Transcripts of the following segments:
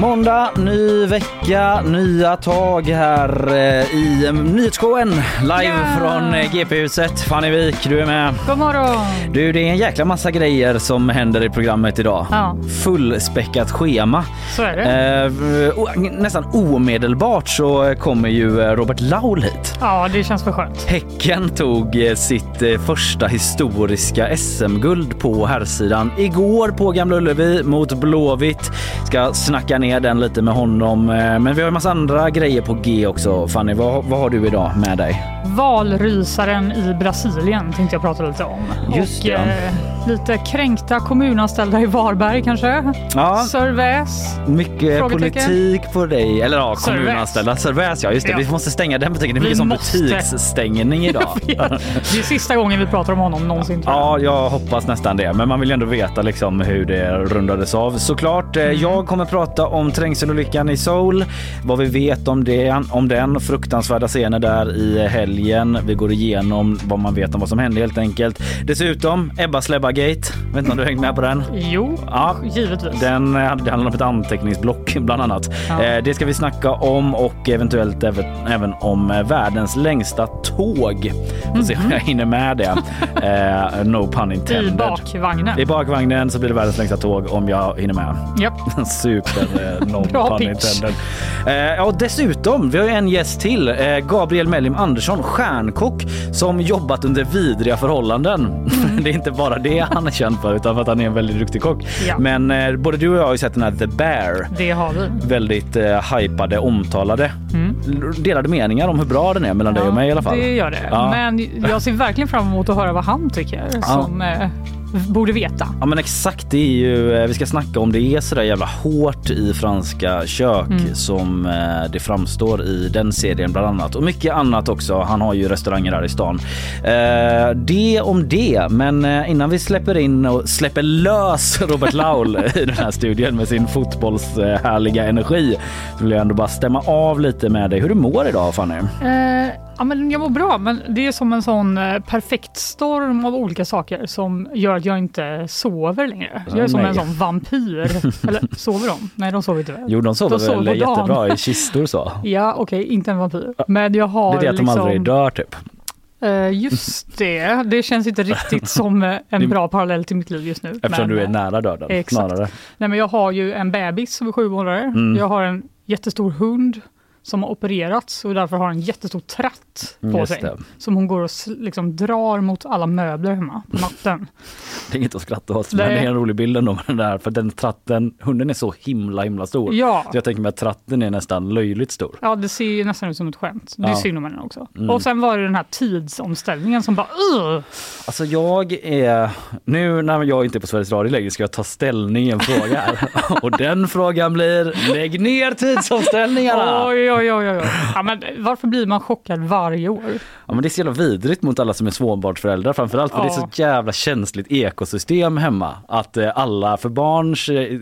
Måndag, ny vecka, nya tag här eh, i nyhetsshowen live Ja! från eh, GP-huset. Fanny Wik, du är med. God morgon! Du, det är en jäkla massa grejer som händer i programmet idag. Ja. Fullspäckat schema. Så är det. Eh, nästan omedelbart så kommer ju eh, Robert Laul hit. Ja, det känns för skönt. Häcken tog sitt första historiska SM-guld på herrsidan igår på Gamla Ullevi mot Blåvitt. Ska snacka ner den lite med honom. eh, Men vi har en massa andra grejer på G också. Fanny, vad, vad har du idag med dig? Valrysaren i Brasilien tänkte jag prata lite om. Just och det. eh, lite kränkta kommunanställda i Varberg kanske. Ja, Sörväs. mycket politik på dig. Eller ja, kommunanställda. Servais, ja just det. Ja. Vi måste stänga den butiken. Det är mycket som butiksstängning idag. Det är sista gången vi pratar om honom någonsin. Ja, jag hoppas nästan det. Men man vill ju ändå veta liksom hur det rundades av. Såklart, eh, jag kommer prata om trängselolyckan i Seoul, vad vi vet om, det, om den, fruktansvärda scener där i helgen. Vi går igenom vad man vet om vad som hände helt enkelt. Dessutom Ebba Slebba-gate. Vet inte om du hängt med på den? Jo, Ja, givetvis. den eh, det handlar om ett anteckningsblock bland annat. Ja. Eh, Det ska vi snacka om och eventuellt även, även om eh, världens längsta tåg. Får se om jag hinner med det. No pun I intended. bakvagnen. I bakvagnen så blir det världens längsta tåg om jag hinner med. Japp. Super no pun pitch. intended. Ja, dessutom, vi har en gäst till. Gabriel Mellim Andersson, stjärnkock som jobbat under vidriga förhållanden. Mm. det är inte bara det han är känd för utan för att han är en väldigt duktig kock. Ja. Men eh, både du och jag har ju sett den här The Bear. Det har vi. Väldigt eh, hypade, omtalade. Mm. Delade meningar om hur bra den är mellan dig och mig i alla fall. Det gör det. Ja. Men jag ser verkligen fram emot att höra vad han tycker som eh, borde veta. Ja men exakt, det är ju, eh, vi ska snacka om det är så där jävla hårt i franska kök Mm. som eh, det framstår i den serien bland annat och mycket annat också. Han har ju restauranger här i stan. Eh, det om det, men innan vi släpper in och släpper lös Robert Laul i den här studien med sin fotbollshärliga energi så vill jag ändå bara stämma av lite med dig hur du mår idag Fanny. Eh, ja, men jag mår bra, men det är som en sån eh, perfekt storm av olika saker som gör att jag inte sover längre. Jag är som nej. en sån vampyr. Eller sover de? Nej, de sover inte? Jo de sover De sover väl dagen. jättebra i kistor så. Ja, okej, inte en vampyr. Men jag har Det är det att de liksom... aldrig dör typ. Eh, just det, det känns inte riktigt som eh, en bra parallell till mitt liv just nu. Eftersom Men, du är nära döden exakt. snarare. Nej, men jag har ju en bebis som är sju månader. Mm. Jag har en jättestor hund som har opererats och därför har en jättestor tratt på Mm, Just sig. det. Som hon går och liksom drar mot alla möbler hemma på natten. Det är inget att skratta åt, men det är en rolig bild ändå med den där. För den tratten, hunden är så himla himla stor. ja. Så jag tänker mig att tratten är nästan löjligt stor. Ja, det ser ju nästan ut som ett skämt. Det är Ja. synd om henne också. Mm. Och sen var det den här tidsomställningen som bara Ugh! Alltså jag är, nu när jag inte är på Sveriges Radio längre ska jag ta ställning i en fråga. Och den frågan blir, lägg ner tidsomställningarna! Oj, oj, oj, oj. Ja, men varför blir man chockad varje år? Ja, men det är så jävla vidrigt mot alla som är småbarnsföräldrar framförallt för det är Ja. så jävla känsligt ekosystem hemma. Att eh, alla för barns eh,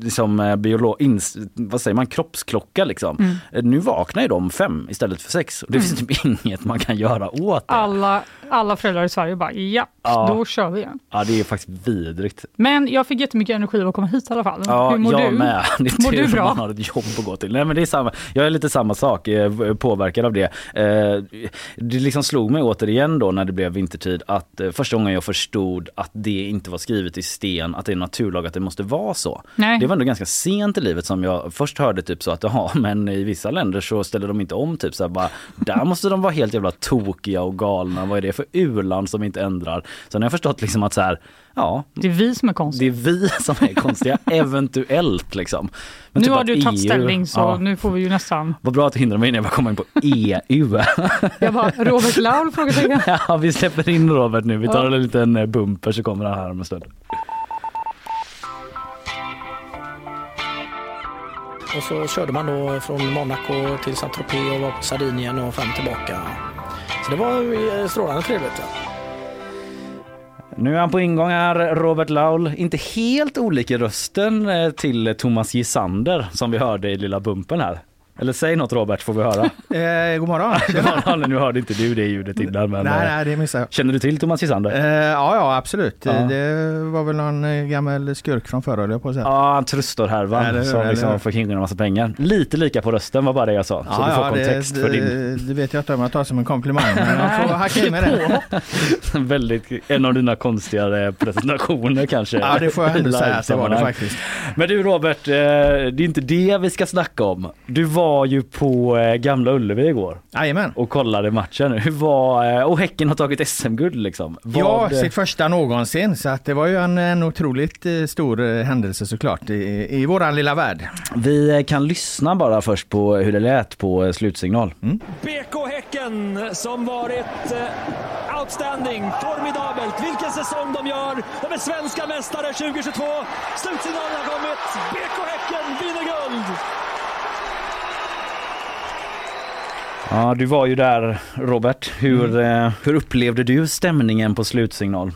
liksom, eh, biolog, ins, vad säger man, kroppsklocka liksom. Mm. Eh, Nu vaknar ju de fem istället för sex. Och det finns typ inget man kan göra åt det. Alla, alla föräldrar i Sverige bara ja, Ja. då kör vi igen. Ja det är faktiskt vidrigt. Men jag fick jättemycket energi av att komma hit i alla fall. Ja, Hur mår jag du? med. Det är Mår tur du bra? Man har ett jobb att gå till. Nej, men det är samma. Jag är lite samma sak, eh, påverkad av det. Det liksom slog mig återigen då när det blev vintertid att eh, första gången jag förstod att det inte var skrivet i sten, att det är naturlag att det måste vara så. Nej. Det var ändå ganska sent i livet som jag först hörde typ så att ja men i vissa länder så ställer de inte om typ så här bara där måste de vara helt jävla tokiga och galna. Vad är det för u-land som inte ändrar? Sen har jag förstått liksom att så här ja Det är vi som är det konstiga. är vi som är konstiga, eventuellt liksom. Men Nu typ har du tagit EU ställning så Ja, nu får vi ju nästan... vad bra att du hindrade mig när jag bara kom in på EU. Jag bara, Robert Laul? Frågetecken. ja, vi släpper in Robert nu. Vi tar Ja. en liten eh, bumper så kommer han här om en stund. Och så körde man då från Monaco till Saint-Tropez och var på Sardinien och fram tillbaka. Så det var eh, strålande trevligt. Ja. Nu är han på ingång här, Robert Laul. Inte helt olik i rösten eh, till Thomas Gisander som vi hörde i lilla bumpen här. Eller säg något Robert får vi höra. Eh, god morgon. Ja, nu hörde inte du det ljudet innan men nej, eh, nej, det missade jag. känner du till Thomas Gisander? Eh, ja, ja, absolut. Ja. Det var väl någon eh, gammal skurk från förr, höll jag på att säga. Ja, han trustor-härvan Eller hur, som eller liksom hur? får kringa en massa pengar. Lite lika på rösten var bara det jag sa. Så du får kontext det, för din det, vet jag inte om jag tar som en komplimang, men jag får hacka i mig det. väldigt, en av dina konstigare presentationer kanske. Ja, det får jag ändå säga att det var det faktiskt. Men du Robert, eh, det är inte det vi ska snacka om. Du var ju på eh, Gamla Ullevi igår Jajamän. och kollade matchen. Hur var, eh, och Häcken har tagit SM-guld liksom. Ja, sitt första någonsin. Så att det var ju en, en otroligt eh, stor eh, händelse såklart i, i våran lilla värld. Vi eh, kan lyssna bara först på hur det lät på eh, slutsignal. BK Häcken som varit eh, outstanding, formidabelt. Vilken säsong de gör. De är svenska mästare 2022. Slutsignalen har kommit. BK Häcken vinner guld. Ja, du var ju där Robert. Hur, eh, hur upplevde du stämningen på slutsignal?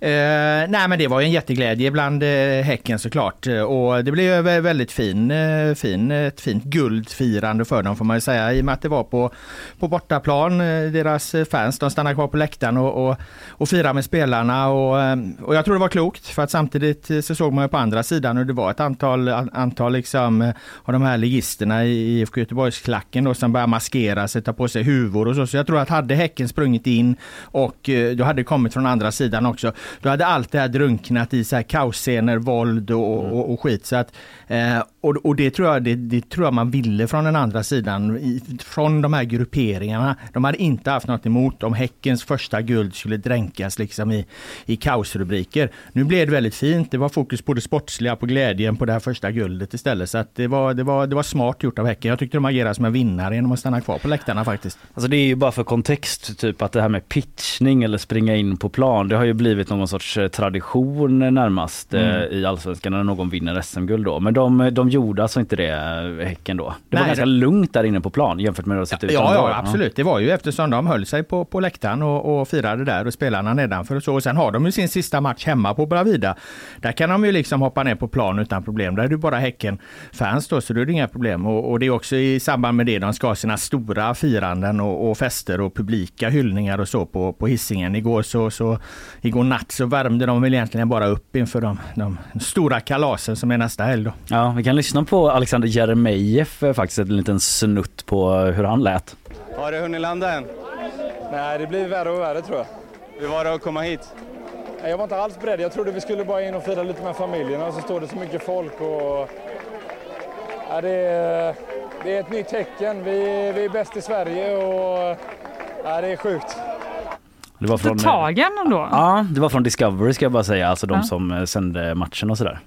Eh, nej men det var ju en jätteglädje bland eh, Häcken såklart. Eh, och det blev ju väldigt fin, eh, fin, eh, ett fint guldfirande för dem får man ju säga. I och med att det var på, på bortaplan. Eh, deras fans de stannade kvar på läktaren och, och, och firade med spelarna. Och, och jag tror det var klokt för att samtidigt så såg man ju på andra sidan och det var ett antal, antal liksom, av de här ligisterna i IFK Göteborgsklacken då, som började maskera sig, ta på sig huvor och så. Så jag tror att hade Häcken sprungit in och då hade det kommit från andra sidan också, då hade allt det här drunknat i så här kaosscener, våld och, och, och skit. Så att, eh, och, och det, tror jag, det, det tror jag man ville från den andra sidan, från de här grupperingarna. De hade inte haft något emot om Häckens första guld skulle dränkas liksom i, i kaosrubriker. Nu blev det väldigt fint. Det var fokus på det sportsliga, på glädjen på det här första guldet istället. Så det, var, det, var, det var smart gjort av Häcken. Jag tyckte de agerade som en vinnare genom att stanna kvar på läktarna faktiskt. Alltså det är ju bara för kontext, typ att det här med pitchning eller springa in på plan, det har ju blivit någon sorts eh, tradition eh, närmast eh, Mm. i Allsvenskan när någon vinner SM-guld då. Men de, de gjorde alltså inte det, eh, Häcken då. Det var Nej, ganska det- lugnt där inne på plan jämfört med hur det sett ut Ja, ja, absolut. Det var ju eftersom de höll sig på, på läktaren och, och firade där och spelarna nedanför och så. Och sen har de ju sin sista match hemma på Bravida. Där kan de ju liksom hoppa ner på plan utan problem. Där är det bara Häcken-fans då, så då är det inga problem. Och, och det är också i samband med det de ska ha sina stora firanden och, och fester och publika hyllningar och så på, på hissingen. Igår, så, så, igår natt så värmde de väl egentligen bara upp inför de, de stora kalasen som är nästa helg då. Ja, vi kan lyssna på Alexander Jeremejeff eh, faktiskt, en liten snutt på hur han lät. Har det hunnit landa än? Nej, det blir värre och värre tror jag. Hur var det att komma hit? Jag var inte alls beredd. Jag trodde vi skulle bara in och fira lite med familjerna och så står det så mycket folk och... Ja, det, är, det är ett nytt tecken. Vi, vi är bäst i Sverige och... Ja, det är sjukt. Det var från, Tagen då? Ja, det var från Discovery ska jag bara säga, alltså de Ja. som eh, sände matchen och sådär.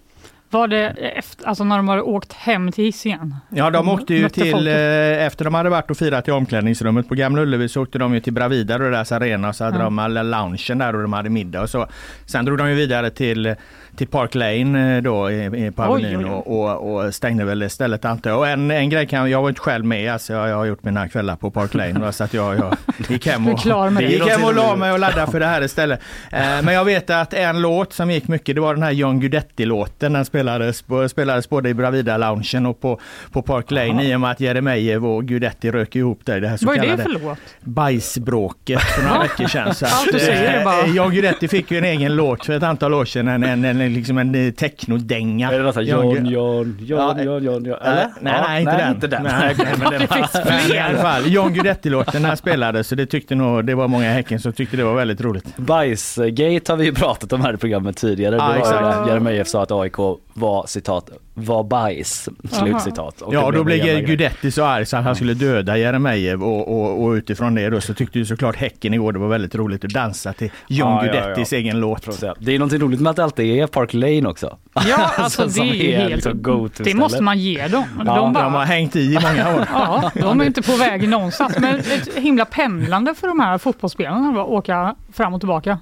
Var det efter, alltså när de hade åkt hem till Hisingen? Ja, de åkte ju till, folket. eh, efter de hade varit och firat i omklädningsrummet på Gamla Ullevi så åkte de ju till Bravida och deras arena och så hade Ja. de alla loungen där och de hade middag och så. Sen drog de ju vidare till, till Park Lane eh, då på Avenyn och, och, och stängde väl stället antar jag. Och en, en grej kan jag var inte själv med, alltså jag, jag har gjort mina kvällar på Park Lane så att jag, jag gick hem och gick hem och la mig och laddade för det här istället. Eh, men jag vet att en låt som gick mycket, det var den här John Guidetti-låten. Den spelades, spelades både i Bravida-loungen och på, på Park Lane i och med att Jeremejeff och Guidetti rök ihop där i det här så Vad är det för låt? bajsbråket för några veckor sedan. Så att, du säger det bara. eh, John Guidetti fick ju en egen låt för ett antal år sedan, en, en, en, liksom en eh, technodänga. Är det något sånt här John John, Gu- John, John, Ja, John, John, John, Eller? Nej, nej, inte den. inte den. Nej, okej, men det Det finns var, men i fler. alla fall, John Guidetti-låten när han spelade så det tyckte nog, det var många i Häcken som tyckte det var väldigt roligt. Bajsgate har vi ju pratat om här i programmet tidigare. Ja, det var ju Jeremejeff sa att AIK var citat, var bajs, slutcitat. Ja, då blev. Guidetti så arg så att han skulle döda Jeremejeff och, och, och utifrån det då så tyckte ju såklart Häcken igår det var väldigt roligt att dansa till John Ja, ja, ja. Guidettis egen låt. Det är någonting roligt med att det alltid är Park Lane också. Ja, alltså det är ju helt... liksom det måste stället. man ge dem. Ja, de De bara, har hängt i i många år. Ja, de är inte på väg någonstans. Men ett himla pendlande för de här fotbollsspelarna att åka fram och tillbaka.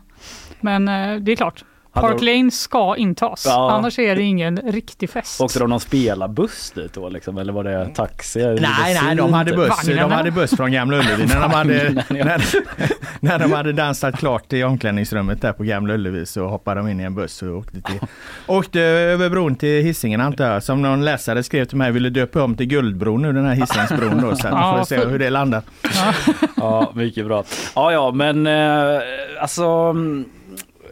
Men eh, det är klart, Park Lane ska intas, Ja. annars är det ingen riktig fest. Åkte de någon spelarbuss dit då liksom? Eller var det taxi? Nej, nej, de hade buss, de hade buss från Gamla Ullevi när de hade, när, när de hade dansat klart i omklädningsrummet där på Gamla Ullevi så hoppade de in i en buss och åkte, till, åkte över bron till Hisingen antar jag. Som någon läsare skrev till mig, ville döpa om till Guldbron nu den här Hisingsbron då. Så att Ja, får se hur det landar. Ja, mycket bra. Ja, ja, men eh, alltså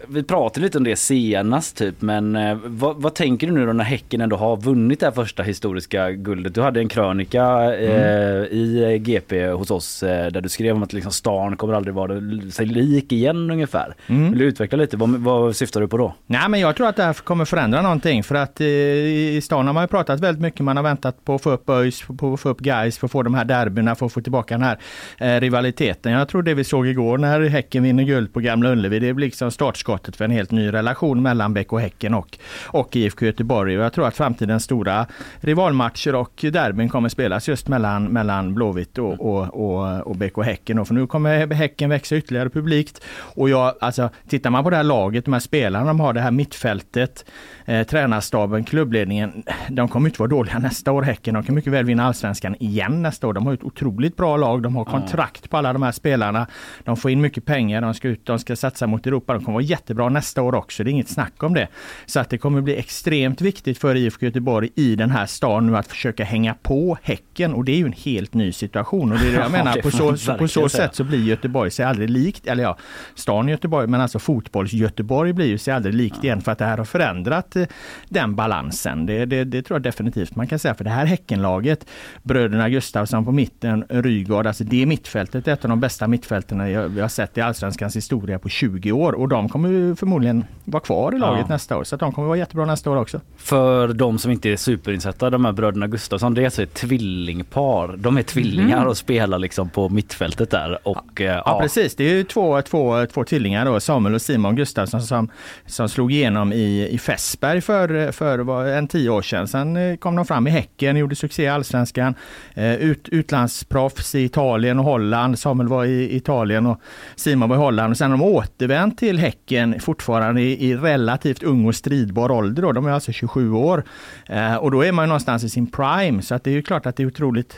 vi pratade lite om det senast typ, men eh, vad, vad tänker du nu då när Häcken ändå har vunnit det här första historiska guldet? Du hade en krönika eh, i GP hos oss eh, där du skrev om att liksom stan kommer aldrig vara sig lik igen ungefär. Vill du utveckla lite? Vad, vad syftar du på då? Nej men jag tror att det här kommer förändra någonting för att eh, i stan har man ju pratat väldigt mycket. Man har väntat på att få upp ÖIS, på att få upp Gais, för att få de här derbyna, för att få tillbaka den här eh, rivaliteten. Jag tror det vi såg igår när Häcken vinner guld på Gamla Ullevi, det blir liksom startskottet för en helt ny relation mellan BK Häcken och, och IFK Göteborg. Och jag tror att framtidens stora rivalmatcher och derbyn kommer spelas just mellan, mellan Blåvitt och, och, och, och BK Häcken. Och för nu kommer Häcken växa ytterligare publikt. Och jag, alltså, tittar man på det här laget, de här spelarna de har, det här mittfältet, eh, tränarstaben, klubbledningen. De kommer inte vara dåliga nästa år Häcken. De kan mycket väl vinna allsvenskan igen nästa år. De har ett otroligt bra lag. De har kontrakt på alla de här spelarna. De får in mycket pengar. De ska ut, de ska satsa mot Europa. De kommer vara jättebra nästa år också. Det är inget snack om det. Så att det kommer bli extremt viktigt för IFK Göteborg i den här stan nu att försöka hänga på Häcken. Och det är ju en helt ny situation. Och det är det jag Ja, menar. På man så, på så sätt så blir Göteborg sig aldrig likt, eller ja, stan Göteborg, men alltså fotbolls-Göteborg blir ju sig aldrig likt igen för att det här har förändrat eh, den balansen. Det, det, det tror jag definitivt man kan säga. För det här Häckenlaget, bröderna Gustafsson på mitten, Rygaard, alltså det mittfältet är ett av de bästa mittfälten vi har sett i Allsvenskans historia på 20 år. Och de kommer ju förmodligen vara kvar i laget Ja. nästa år. Så de kommer vara jättebra nästa år också. För de som inte är superinsatta, de här bröderna Gustafsson, det är alltså ett tvillingpar. De är tvillingar och spelar liksom på mittfältet där. Och, eh, Ja, precis, det är ju två, två, två tvillingar då, Samuel och Simon Gustafsson som, som slog igenom i, i Fässberg för, för en tio år sedan. Sen eh, kom de fram i Häcken, gjorde succé i Allsvenskan, eh, ut, utlandsproffs i Italien och Holland. Samuel var i Italien och Simon var i Holland. Och sen har de återvänt till Häcken fortfarande i, i relativt ung och stridbar ålder. Då. De är alltså 27 år. Eh, och då är man ju någonstans i sin prime. Så att det är ju klart att det är otroligt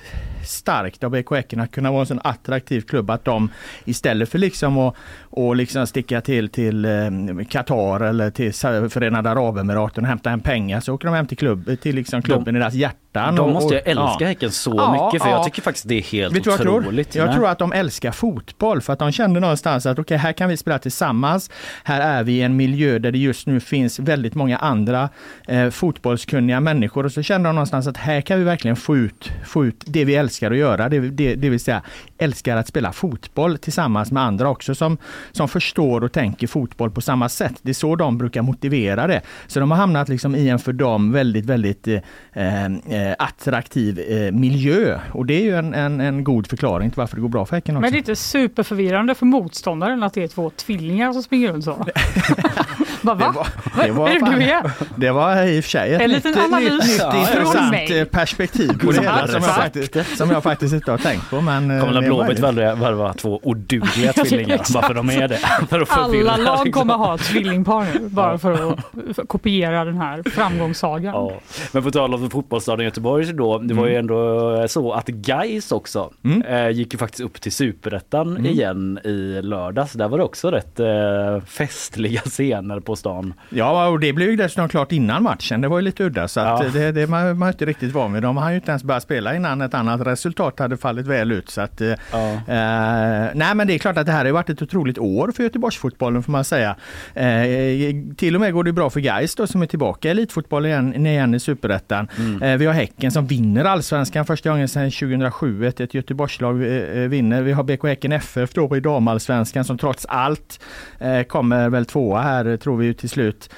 starkt av BK Häcken att kunna vara en sån attraktiv klubb att de istället för liksom att och liksom sticka till till eh, Qatar eller till Förenade Arabemiraten och hämta hem pengar så åker de hem till, klubb, till liksom klubben i deras hjärtan. De och- måste ju älska ja. Häcken så Ja, mycket för ja. jag tycker faktiskt det är helt Vet vad jag tror? otroligt. Jag tror att de älskar fotboll för att de kände någonstans att okej, här kan vi spela tillsammans. Här är vi i en miljö där det just nu finns väldigt många andra eh, fotbollskunniga människor och så kände de någonstans att här kan vi verkligen få ut, få ut det vi älskar att göra. Det, det, det vill säga älskar att spela fotboll tillsammans med andra också som, som förstår och tänker fotboll på samma sätt. Det är så de brukar motivera det. Så de har hamnat liksom i en för dem väldigt, väldigt eh, eh, attraktiv eh, miljö. Och det är ju en, en, en god förklaring till varför det går bra för Häcken också. Men det är inte superförvirrande för motståndaren att det är två tvillingar som springer runt så? Bara, va? var- det var Vad är det du är? Det var i och för sig ett En nytt, liten analys nytt, nytt från intressant mig. perspektiv på det hela som jag, faktiskt, som jag faktiskt inte har tänkt på. Men, eh, Kommer Blåvitt värva, två odugliga tvillingar exakt. bara för de är det. För att Alla lag liksom. kommer ha tvillingpar nu bara för att kopiera den här framgångssagan. Ja. Men på tal om fotbollsstaden Göteborg då, det var ju Mm. ändå så att Gais också eh, gick ju faktiskt upp till superettan Mm. igen i lördags. Där var det också rätt eh, festliga scener på stan. Ja, och det blev ju dessutom klart innan matchen. Det var ju lite udda så att Ja. det, det man, man är inte riktigt van vid. De har ju inte ens börjat spela innan ett annat resultat hade fallit väl ut. Så att, eh, Ja. eh, nej men det är klart att det här har varit ett otroligt år för Göteborgsfotbollen får man säga. Eh, till och med går det bra för Gais då som är tillbaka i elitfotboll igen, igen i superettan. Eh, vi har Häcken som vinner allsvenskan första gången sedan 2007. Ett, ett Göteborgslag eh, eh, vinner. Vi har BK Häcken FF då i damallsvenskan som trots allt kommer väl tvåa här tror vi till slut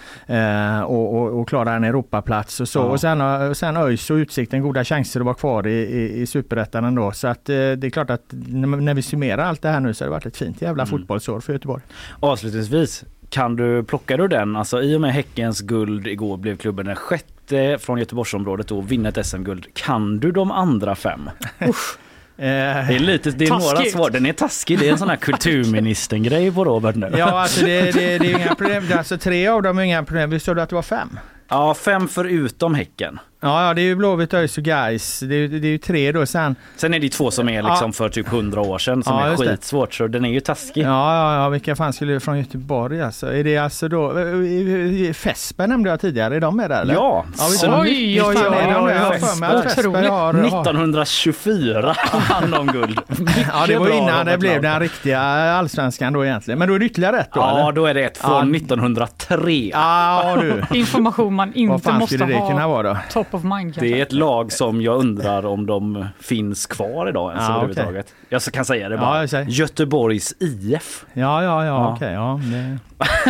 och, och, och klarar en Europaplats och så. Ja. Och sen, sen ÖIS och Utsikten goda chanser att vara kvar i, i, i superettan ändå. Så att eh, det är klart att när, vi summerar allt det här nu så har det varit ett fint jävla fotbollsår för Göteborg. Avslutningsvis, kan du plocka du den? Alltså i och med Häckens guld igår blev klubben den sjätte från Göteborgsområdet och vinner ett SM-guld. Kan du de andra fem? Eh, Det är lite, det är några Taskigt. svar. Den är taskig. Det är en sån här kulturministern-grej på Robert nu. Ja, alltså det, det, det är inga problem. Alltså tre av dem är inga problem. Visst sa du att det var fem? Ja, fem förutom Häcken. Ja, ja det är ju Blåvitt, ÖIS och Gais. Det, är ju- det är ju tre då sen. Sen är det ju två som är liksom Ja. för typ 100 år sedan som Ja, är det. skitsvårt. Så den är ju taskig. Ja, ja, ja, vilka fan skulle från Göteborg alltså? Är det alltså då... Fesper nämnde jag tidigare, är de med där eller? Ja, Ja, visst, så Oj, oj, fan oj, oj, det? Jag har oj. för mig att Fesper Otroligt. har... har 1924 vann de guld. Ja, det var innan det blev den riktiga allsvenskan då egentligen. Men då är det ytterligare ett då Ja, eller? då är det ett från Ja. 1903. Ja, du. Information man Vad inte fan måste skulle det ha kunna vara då? Top of mind kanske. Det är ett lag som jag undrar om de finns kvar idag ens Ja, överhuvudtaget. Jag kan säga det bara. Ja. Göteborgs IF. Ja, ja, ja, Ja. okej. ja, det,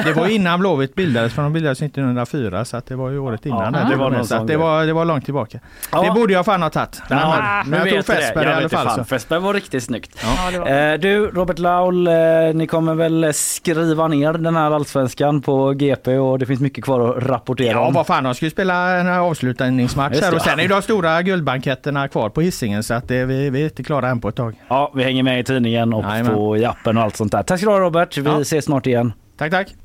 det var innan Blåvitt bildades, för de bildades 1904 så att det var ju året innan. Ja, det var med, så det, var, det var långt tillbaka. Ja. Det borde jag fan ha tagit. Men, Ja, men jag tog. Fesper i alla fall. Fesper var riktigt snyggt. Ja, var. Eh, du, Robert Laul, eh, ni kommer väl skriva ner den här allsvenskan på GP och det finns mycket kvar att rapportera Ja, om. vad fan, de ska ju spela en avslutningsmatch här det. och sen är ju de stora guldbanketterna kvar på hissingen så att det, vi, vi är inte klara än på ett tag. Ja, vi hänger med i tidningen och Jajamän. på i appen och allt sånt där. Tack ska du ha Robert. Vi Ja. ses snart igen. Tack, tack.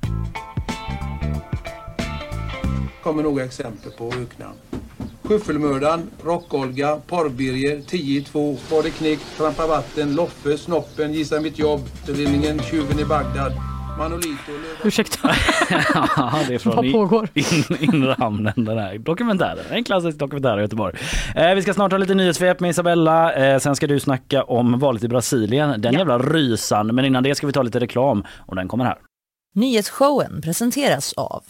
kommer några exempel på öknamn. Skyffelmördaren, Rock-Olga, Porrbirger, 10-2, Var knick, Trampa vatten, Loffe, Snoppen, Gissa mitt jobb, Tjuven i Bagdad, Manolito, Ursäkta, ja, det är från vad pågår? in, inre hamnen den här dokumentären. En klassisk dokumentär i Göteborg. Eh, vi ska snart ha lite nyhetssvep med Isabella. Eh, sen ska du snacka om valet i Brasilien. Den Ja. jävla rysan. Men innan det ska vi ta lite reklam och den kommer här. Nyhetsshowen presenteras av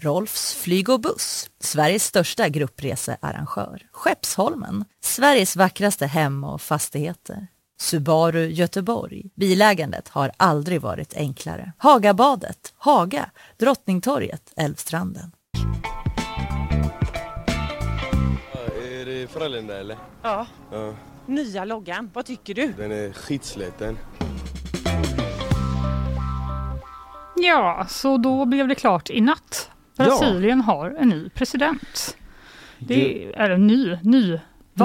Rolfs flyg och buss, Sveriges största gruppresearrangör. Skeppsholmen, Sveriges vackraste hem och fastigheter. Subaru Göteborg. Bilägandet har aldrig varit enklare. Hagabadet, Haga, Drottningtorget, Älvstranden. Är det Frölunda eller? Ja, Ja, nya loggan. Vad tycker du? den är skitsliten. Ja, så då blev det klart i natt. Brasilien har en ny president. Det är en ny,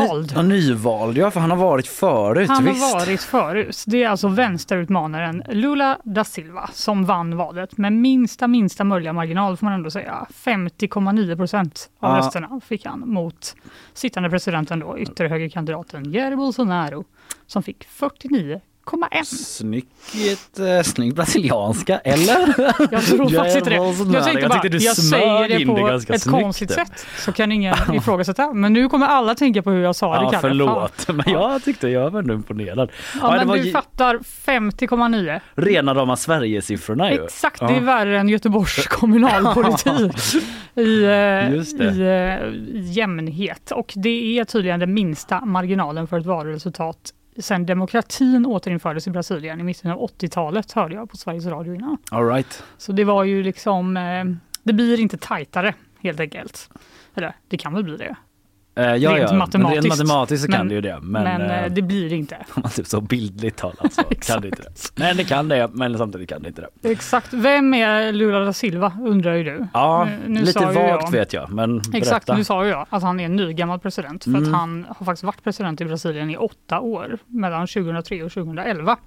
nyvald. Ja, nyvald, ja för han har varit förut. Han visst. har varit förut. Det är alltså vänsterutmanaren Lula da Silva som vann valet med minsta, minsta möjliga marginal får man ändå säga. 50,9 procent av Ja. rösterna fick han mot sittande presidenten då, ytterhögerkandidaten Jair Bolsonaro som fick 49,1. Snyggt, eh, snygg brasilianska, eller? Jag tror faktiskt inte det. Bolsonaro. Jag tänkte Jag bara, tyckte du jag smög säger det in på det ganska ett snyggt. konstigt sätt så kan ingen ifrågasätta. Men nu kommer alla tänka på hur jag sa det, Ja, Kalle. förlåt, men jag tyckte jag var ändå imponerad. Ja, Ja, det men var du ju fattar 50,9. rena rama Sverigesiffrorna ju. Exakt, det är värre än Göteborgs kommunalpolitik i, eh, Just det. i, eh, i jämnhet. Och det är tydligen den minsta marginalen för ett valresultat sen demokratin återinfördes i Brasilien i mitten av 80-talet hörde jag på Sveriges Radio innan. All right. Så det var ju liksom, eh, det blir inte tajtare helt enkelt. Eller det kan väl bli det. Eh, ja, Rent ja. matematiskt. Rent matematiskt så kan Men- det ju det. Men, Men, eh, eh, det blir det inte. om man typ så bildligt talat så kan det inte det. Men det kan det, men samtidigt kan det inte det. Exakt. Vem är Lula da Silva undrar ju du. Ja, Nu- nu lite vagt jag- vet jag, men Exakt, berätta. nu sa ju jag att han är en nygammal president för Mm. att han har faktiskt varit president i Brasilien i åtta år mellan 2003 och 2011.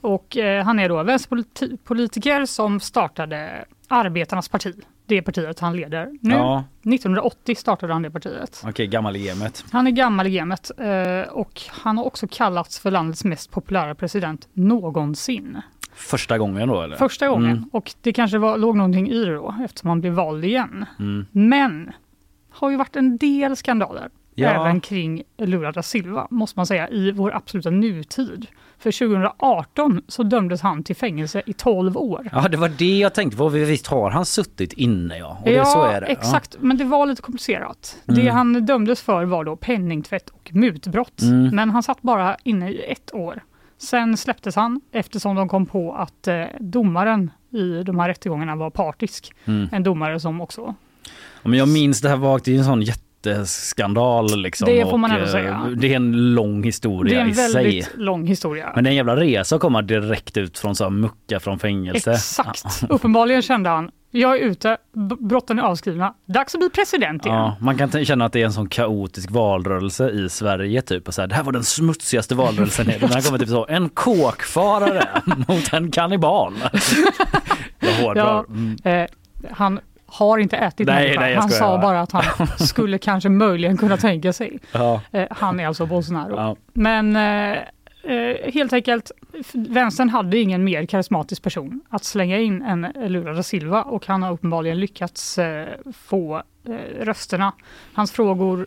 Och eh, han är då vänsterpolitiker som startade Arbetarnas parti, det partiet han leder nu. Ja, 1980 startade han det partiet. okej, gammal i gamet. Han är gammal i gamet eh, och han har också kallats för landets mest populära president någonsin. Första gången då eller? Första gången. Mm. Och det kanske var, låg någonting i det då eftersom han blev vald igen. Mm. Men har ju varit en del skandaler Ja. även kring Lula da Silva måste man säga i vår absoluta nutid. För 2018 så dömdes han till fängelse i 12 år. Ja, det var det jag tänkte på. Visst har han suttit inne ja? Och det, ja, så är det. exakt. Men det var lite komplicerat. Det Mm. han dömdes för var då penningtvätt och mutbrott. Mm. Men han satt bara inne i ett år. Sen släpptes han eftersom de kom på att eh, domaren i de här rättegångarna var partisk. Ja. Mm. En domare som också Ja, Men jag minns det här vagt, det är en sån jätteskandal liksom. Det får man och, ändå eh, säga. Det är en lång historia Det är en i sig. väldigt lång historia. Men det är en jävla resa att komma direkt ut från så här mucka från fängelse. Exakt. Uppenbarligen kände han Jag är ute, brotten är avskrivna, dags att bli president igen. Ja, man kan känna att det är en sån kaotisk valrörelse i Sverige. Typ. Och så här, det här var den smutsigaste valrörelsen. Den här kommer typ så, en kåkfarare mot en kannibal. Det var hårdbra. Ja, Mm. eh, han har inte ätit Nej, människa. nej, Han sa bara att han skulle kanske möjligen kunna tänka sig. Ja. Eh, han är alltså Bolsonaro. Ja. Men eh, eh, helt enkelt, vänstern hade ingen mer karismatisk person att slänga in än Lula da Silva och han har uppenbarligen lyckats eh, få eh, rösterna. Hans frågor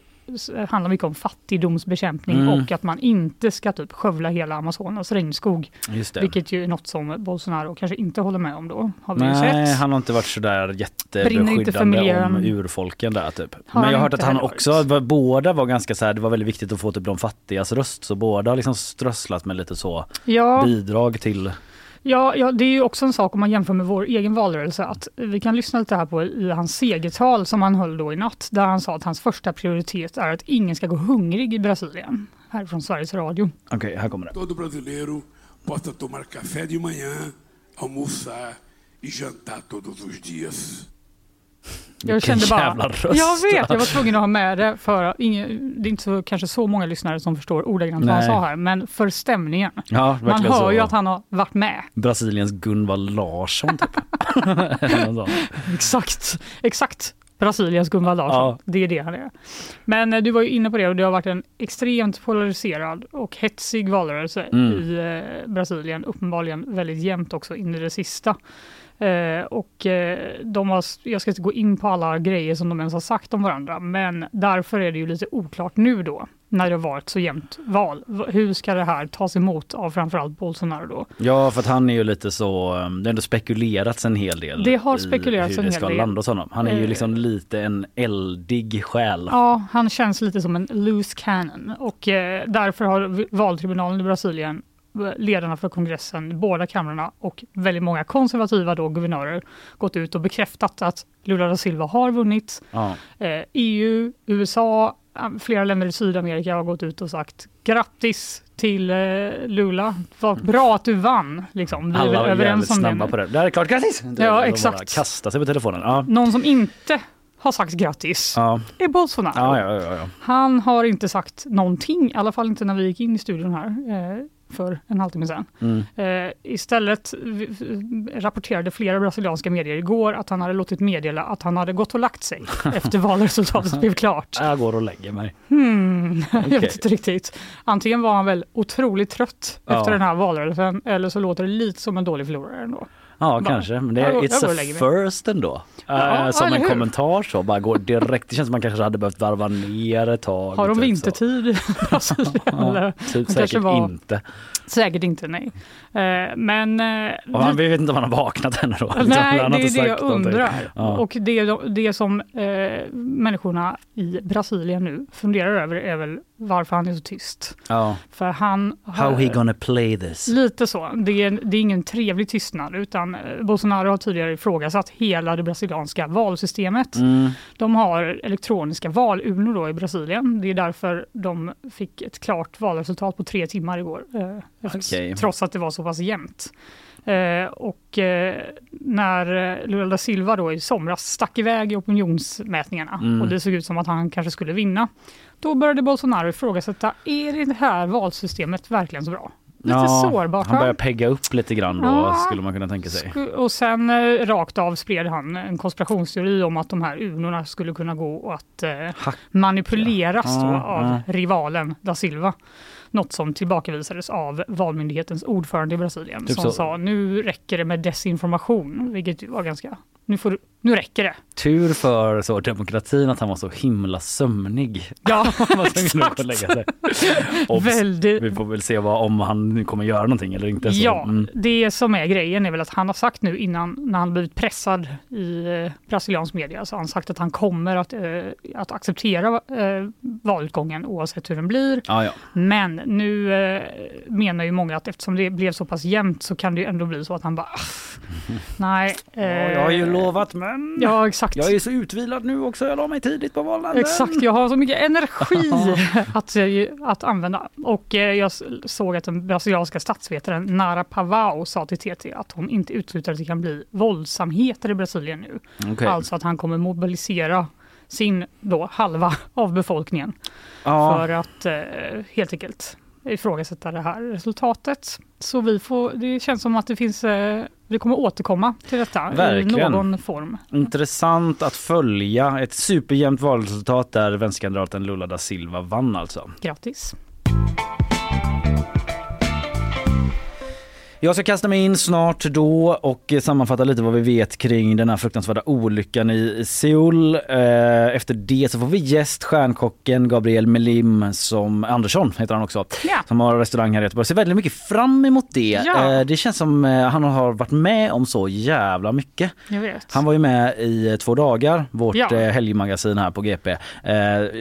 handlar mycket om fattigdomsbekämpning Mm. och att man inte ska typ skövla hela Amazonas regnskog. Vilket ju är något som Bolsonaro kanske inte håller med om då. Har vi Nej, sett. han har inte varit sådär jättebeskyddande om urfolken där typ. Har Men jag har hört att han också, var, båda var ganska så här, det var väldigt viktigt att få typ de fattigas röst så båda har liksom strösslat med lite så Ja. bidrag till Ja, ja, det är ju också en sak om man jämför med vår egen valrörelse att vi kan lyssna lite här på i hans segertal som han höll då i natt där han sa att hans första prioritet är att ingen ska gå hungrig i Brasilien. Här från Sveriges Radio. Okej, här kommer det. Todo brasileiro possa tomar café de manhã, almoçar e jantar todos os dias. Jag Vilken kände bara, jävla röst. jag vet, jag var tvungen att ha med det för ingen, det är inte så, kanske så många lyssnare som förstår ordagrant vad han sa här, men för stämningen. Ja, Man hör så. ju att han har varit med. Brasiliens Gunvald Larsson typ. Exakt, exakt. Brasiliens Gunvald Larsson. Ja. Det är det han är. Men eh, du var ju inne på det och det har varit en extremt polariserad och hetsig valrörelse Mm. i eh, Brasilien. Uppenbarligen väldigt jämnt också in i det sista. Eh, och eh, de har, jag ska inte gå in på alla grejer som de ens har sagt om varandra, men därför är det ju lite oklart nu då, när det har varit så jämnt val. Hur ska det här tas emot av framförallt Bolsonaro då? Ja, för att han är ju lite så, um, det har ändå spekulerats en hel del Det har spekulerats hur en det hel ska del. landa hos honom. Han är ju Eh. liksom lite en eldig själ. Ja, han känns lite som en loose cannon och eh, därför har valtribunalen i Brasilien, ledarna för kongressen, båda kamrarna och väldigt många konservativa då, guvernörer gått ut och bekräftat att Lula da Silva har vunnit. Ja. Eh, EU, USA, eh, flera länder i Sydamerika har gått ut och sagt grattis till eh, Lula. Vad bra att du vann. Liksom. Vi Alla var överens om det. snabba nu. på det. Det här är klart, grattis! De bara exakt. Kasta sig på telefonen. Ja. Någon som inte har sagt grattis Ja. är Bolsonaro. Ja, ja, ja, ja. Han har inte sagt någonting, i alla fall inte när vi gick in i studion här eh, för en halvtimme sedan. Mm. Eh, istället rapporterade flera brasilianska medier igår att han hade låtit meddela att han hade gått och lagt sig efter valresultatet blev klart. Jag går och lägger mig. Hmm, jag Okej. vet inte riktigt. Antingen var han väl otroligt trött Ja. efter den här valrörelsen eller så låter det lite som en dålig förlorare ändå. Ja, kanske. Men det är it's jag a first ändå. Ja, Eh, som en hur? kommentar så, bara går direkt. Det känns som man kanske hade behövt varva ner ett tag. Har de typ vintertid i Brasilien? Ja, typ säkert var- inte. Säkert inte, nej. Eh, men... eh, Och han, vi vet inte om han har vaknat ännu då. Nej, det är det jag undrar. Ja. Och det, det som eh, människorna i Brasilien nu funderar över är väl varför han är så tyst. ja. För han How har, he gonna play this? Lite så. Det är, det är ingen trevlig tystnad utan eh, Bolsonaro har tidigare ifrågasatt hela det brasilianska valsystemet. Mm. De har elektroniska valurnor då i Brasilien. Det är därför de fick ett klart valresultat på tre timmar igår. Okej. Trots att det var så pass jämnt. Eh, och eh, när eh, Lula da Silva då i somras stack iväg i opinionsmätningarna Mm. och det såg ut som att han kanske skulle vinna. Då började Bolsonaro ifrågasätta, är det här valsystemet verkligen så bra? Lite Ja, sårbart. Han va? börjar pegga upp lite grann då Ja. skulle man kunna tänka sig. Och sen eh, rakt av spred han en konspirationsteori om att de här urnorna skulle kunna gå att eh, manipuleras då Ja, av ja. rivalen da Silva. Något som tillbakavisades av valmyndighetens ordförande i Brasilien Typ som så. sa nu räcker det med desinformation, vilket var ganska, nu, får, nu räcker det. Tur för så demokratin att han var så himla sömnig. Ja, och lägga sig. Väldigt- Vi får väl se vad, om han nu kommer göra någonting eller inte. Så. Ja, Mm. det som är grejen är väl att han har sagt nu innan när han blivit pressad i eh, brasiliansk media så har han sagt att han kommer att, eh, att acceptera eh, valutgången oavsett hur den blir. Ja, ja. Men nu eh, menar ju många att eftersom det blev så pass jämnt så kan det ju ändå bli så att han bara "Ah, nej. Eh, jag har ju lovat mig. valnatten. Ja exakt. Jag är så utvilad nu också, jag la mig tidigt på valnatten. Exakt, jag har så mycket energi att, eh, att använda. Och eh, jag såg att den brasilianska statsvetaren Nara Pavao sa till TT att hon inte utesluter att det kan bli våldsamheter i Brasilien nu. Okej. Alltså att han kommer mobilisera sin då halva av befolkningen Ja. för att eh, helt enkelt ifrågasätta det här resultatet. Så vi får, det känns som att det finns, eh, vi kommer återkomma till detta Verkligen. i någon form. Intressant att följa ett superjämnt valresultat där vänsterkandidaten Lula da Silva vann alltså. Grattis! Jag ska kasta mig in snart då och sammanfatta lite vad vi vet kring den här fruktansvärda olyckan i Seoul. Eh, Efter det så får vi gäst stjärnkocken Gabriel Melim som Andersson heter han också. Ja. Som har restaurang här i Göteborg. Ser väldigt mycket fram emot det. Ja. Eh, Det känns som eh, han har varit med om så jävla mycket. Jag vet. Han var ju med i två dagar, vårt Ja. helgmagasin här på GP.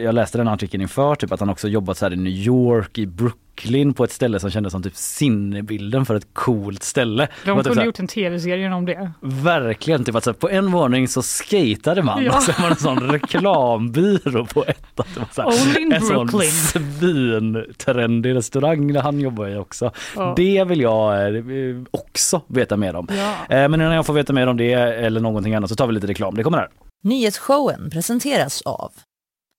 Jag läste den artikeln inför, typ att han också jobbat så här i New York, i Brooklyn på ett ställe som kändes som typ sinnebilden för ett coolt ställe. De typ kunde här- gjort en tv-serie om det. Verkligen, typ att så här, på en våning så skatade man Ja. och så var det en sån reklambyrå på ettan. Det var så här, Only en sån Brooklyn. svintrendig restaurang där han jobbar i också. Ja. Det vill jag eh, också veta mer om. Ja. Eh, Men innan jag får veta mer om det eller någonting annat så tar vi lite reklam. Det kommer här. Nyhetsshowen presenteras av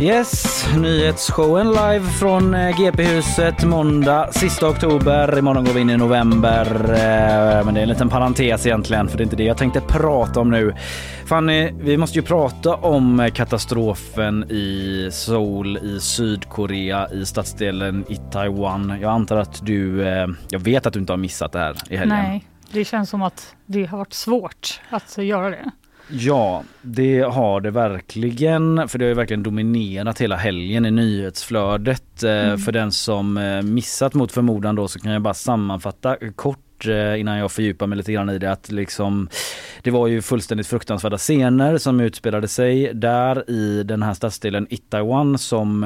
Yes, nyhetsshowen live från eh, GP-huset måndag sista oktober. Imorgon går vi in i november. Eh, men det är en liten parentes egentligen för det är inte det jag tänkte prata om nu. Fanny, vi måste ju prata om eh, katastrofen i Seoul i Sydkorea i stadsdelen i Taiwan. Jag antar att du, jag vet att du inte har missat det här i helgen. Nej, det känns som att det har varit svårt att göra det. Ja, det har det verkligen. För det har ju verkligen dominerat hela helgen i nyhetsflödet. Eh, Mm. För den som eh, missat mot förmodan då så kan jag bara sammanfatta kort eh, innan jag fördjupar mig lite grann i det att liksom det var ju fullständigt fruktansvärda scener som utspelade sig där i den här stadsdelen Itaewon som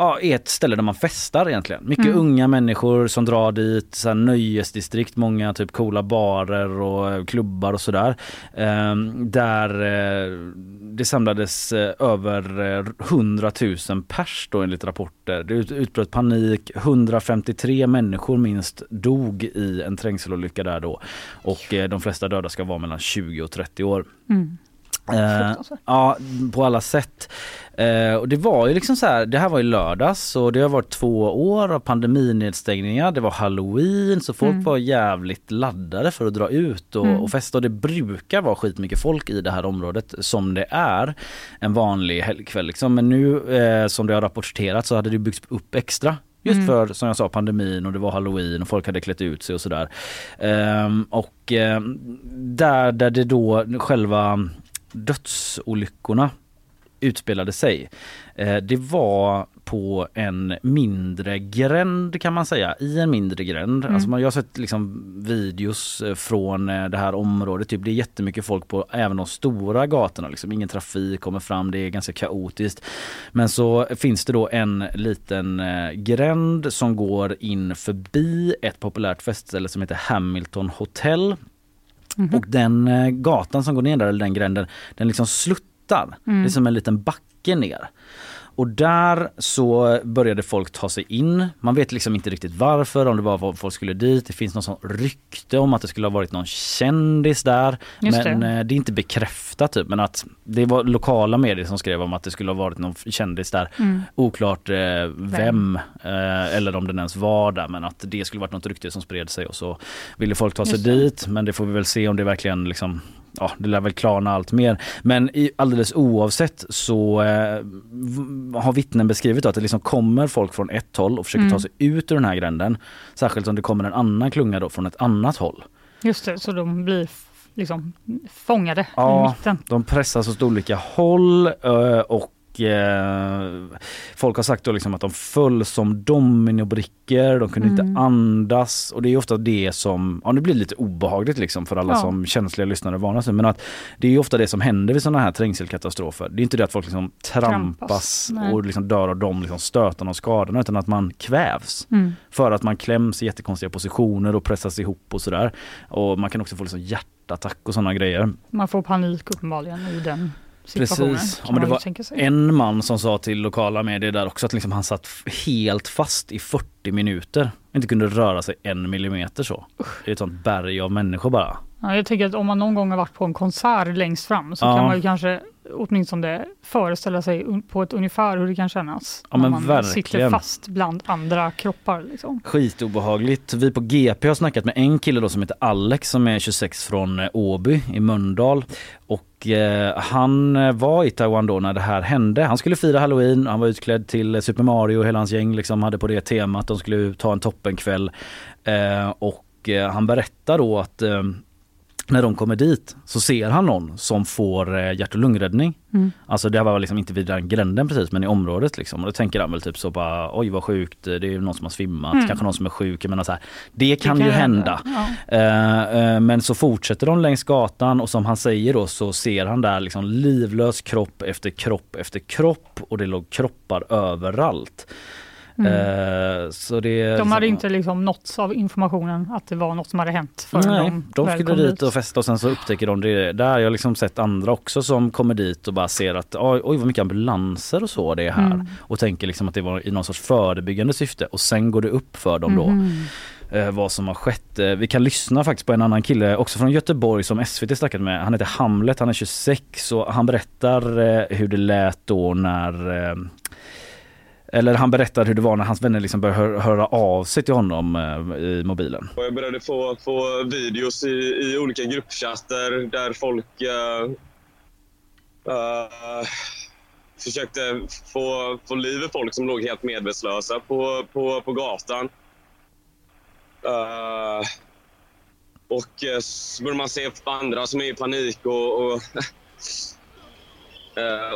Ja, är ett ställe där man festar egentligen. Mycket Mm. unga människor som drar dit, så här nöjesdistrikt, många typ coola barer och eh, klubbar och sådär. Ehm, där eh, det samlades eh, över eh, 100 000 pers då enligt rapporter. Det ut, utbröt panik, 153 människor minst dog i en trängselolycka där då. Och eh, de flesta döda ska vara mellan 20 och 30 år. Mm. Eh, ja, på alla sätt. Eh, och det var ju liksom så här, det här var i lördags och det har varit två år av pandeminedstängningar. Det var halloween så folk Mm. var jävligt laddade för att dra ut och, Mm. och festa och det brukar vara skitmycket folk i det här området som det är en vanlig helgkväll liksom. Men nu eh, som det har rapporterats så hade det byggts upp extra Just Mm. för som jag sa pandemin och det var halloween och folk hade klätt ut sig och sådär. Ehm, och ehm, där, där det då själva dödsolyckorna utspelade sig. Eh, det var på en mindre gränd kan man säga, i en mindre gränd. Mm. Alltså man, jag har sett liksom videos eh, från eh, det här området, typ det är jättemycket folk på även de stora gatorna, liksom. ingen trafik kommer fram, det är ganska kaotiskt. Men så finns det då en liten gränd som går in förbi ett populärt festställe som heter Hamilton Hotel. Mhm. Och den eh, gatan som går ner där, eller den gränden, den liksom sluttar. Mm. Det är som en liten backe ner. Och där så började folk ta sig in. Man vet liksom inte riktigt varför, om det var folk skulle dit. Det finns någon sån rykte om att det skulle ha varit någon kändis där. Just men det. det. det är inte bekräftat typ. Men att det var lokala medier som skrev om att det skulle ha varit någon kändis där. Mm. Oklart eh, vem eh, eller om den ens var där men att det skulle varit något rykte som spred sig och så ville folk ta sig Just dit men det får vi väl se om det verkligen liksom Ja, det lär väl klarna allt mer. Men i, alldeles oavsett så eh, har vittnen beskrivit att det liksom kommer folk från ett håll och försöker Mm. ta sig ut ur den här gränden. Särskilt om det kommer en annan klunga då från ett annat håll. Just det, så de blir liksom fångade i Ja, mitten. de pressas åt olika håll eh, och eh, folk har sagt då liksom att de föll som dominobrickor, de kunde Mm. inte andas och det är ofta det som, ja det blir lite obehagligt liksom för alla Ja. som känsliga lyssnare vana sig men att det är ofta det som händer vid sådana här trängselkatastrofer. Det är inte det att folk liksom trampas Trampas, och liksom dör av de liksom stötarna och skadorna utan att man kvävs. Mm. För att man kläms i jättekonstiga positioner och pressas ihop och sådär. Och man kan också få liksom hjärtattack och sådana grejer. Man får panik uppenbarligen i den situationen. Precis. Ja, men det var en man som sa till lokala medier där också att liksom han satt helt fast i 40 minuter. Inte kunde röra sig en millimeter så. Det är ett sånt berg av människor bara. Ja, jag tänker att om man någon gång har varit på en konsert längst fram så Ja. kan man ju kanske åtminstone föreställa sig på ett ungefär hur det kan kännas. Ja, när man verkligen. sitter fast bland andra kroppar. Liksom. Skitobehagligt. Vi på GP har snackat med en kille då som heter Alex som är 26 från eh, Åby i Mölndal. Och eh, han eh, var i Taiwan då när det här hände. Han skulle fira halloween, han var utklädd till eh, Super Mario, hela hans gäng liksom hade på det temat. De skulle ta en toppenkväll. Eh, och han berättar då att när de kommer dit så ser han någon som får eh, hjärt och lungräddning. Mm. Alltså det var liksom inte vid den gränden precis men i området liksom. Och då tänker han väl typ så bara oj vad sjukt, det är någon som har svimmat, Mm. kanske någon som är sjuk. Jag menar så här, det kan, kan ju hända. hända, Eh, eh, men så fortsätter de längs gatan och som han säger då så ser han där liksom livlös kropp efter kropp efter kropp och det låg kroppar överallt. Mm. Eh, så det, De hade inte liksom nåtts av informationen att det var något som hade hänt förrän Nej, de, de skulle kom dit och festa och sen så upptäcker de det där. Jag har liksom sett andra också som kommer dit och bara ser att oj, oj vad mycket ambulanser och så det är här. Mm. Och tänker liksom att det var i någon sorts förebyggande syfte och sen går det upp för dem då. Mhm. eh, vad som har skett. Eh, vi kan lyssna faktiskt på en annan kille också från Göteborg som SVT snackat med. Han heter Hamlet, han är 26 och han berättar eh, hur det lät då när eller han berättar hur det var när hans vänner liksom började hör, höra av sig till honom eh, i mobilen. Och jag började få, få videos i, i olika gruppchatter där folk eh, eh, försökte få, få liv i folk som låg helt medvetslösa på, på, på gatan. Eh, och så började man se andra som är i panik och, och,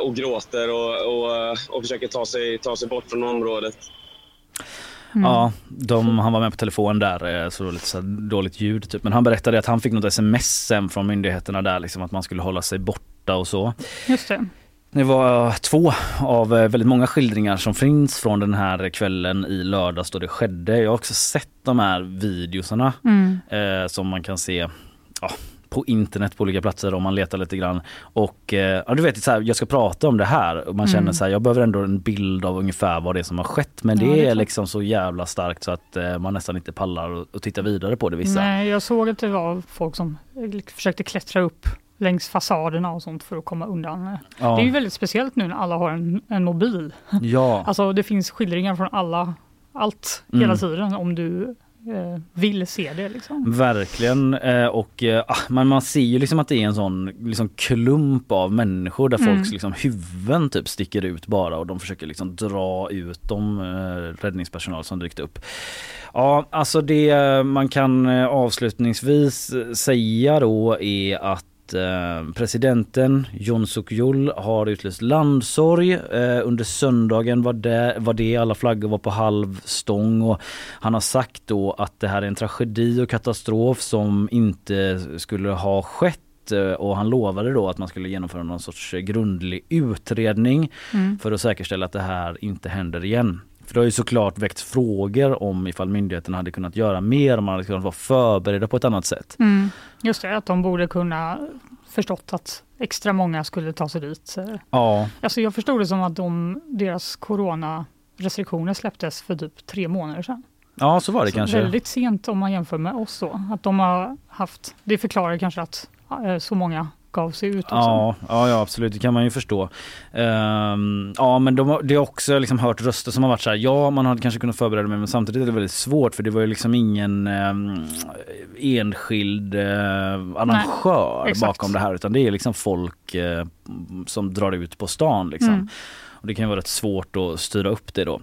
och gråter och, och, och försöker ta sig, ta sig bort från området. Ja, de, han var med på telefon där, eh, så det var lite så dåligt ljud typ. Men han berättade att han fick något sms sen från myndigheterna där liksom att man skulle hålla sig borta och så. Just det. Det var två av eh, väldigt många skildringar som finns från den här kvällen i lördags då det skedde. Jag har också sett de här videosarna Mm. eh, som man kan se ja, på internet på olika platser om man letar lite grann. Och eh, ja, du vet, så här, jag ska prata om det här och man Mm. känner så här, jag behöver ändå en bild av ungefär vad det är som har skett. Men det, Ja, det är är liksom så jävla starkt så att eh, man nästan inte pallar och, och titta vidare på det vissa. Nej, jag såg att det var folk som eh, försökte klättra upp längs fasaderna och sånt för att komma undan. Ja. Det är ju väldigt speciellt nu när alla har en, en mobil. Ja. Alltså det finns skildringar från alla, allt Mm. hela tiden om du eh, vill se det. Liksom. Verkligen eh, och eh, ah, men man ser ju liksom att det är en sån liksom klump av människor där Mm. folks liksom huvuden typ sticker ut bara och de försöker liksom dra ut eh, räddningspersonal som dykt upp. Ja, alltså det man kan eh, avslutningsvis eh, säga då är att eh, Presidenten Jon Suk Yeol har utlyst landsorg. Eh, under söndagen var det, var det alla flaggor var på halv stång och han har sagt då att det här är en tragedi och katastrof som inte skulle ha skett eh, och han lovade då att man skulle genomföra någon sorts grundlig utredning Mm. för att säkerställa att det här inte händer igen. För det har ju såklart väckt frågor om ifall myndigheterna hade kunnat göra mer, om man hade kunnat vara förberedda på ett annat sätt. Mm. Just det, att de borde kunna förstått att extra många skulle ta sig dit. Ja, Alltså jag förstod det som att de, deras coronarestriktioner släpptes för typ tre månader sedan. ja så var det Så kanske. Väldigt sent om man jämför med oss då. Att de har haft, det förklarar kanske att eh, så många gav sig ut. Också. Ja, ja, absolut, det kan man ju förstå. Ehm, ja men de, det har också liksom hört röster som har varit så här, ja man hade kanske kunnat förbereda mig men samtidigt är det väldigt svårt för det var ju liksom ingen ehm, enskild eh, arrangör exakt. bakom det här utan det är liksom folk eh, som drar ut på stan liksom. Mm. Och det kan ju vara rätt svårt att styra upp det då.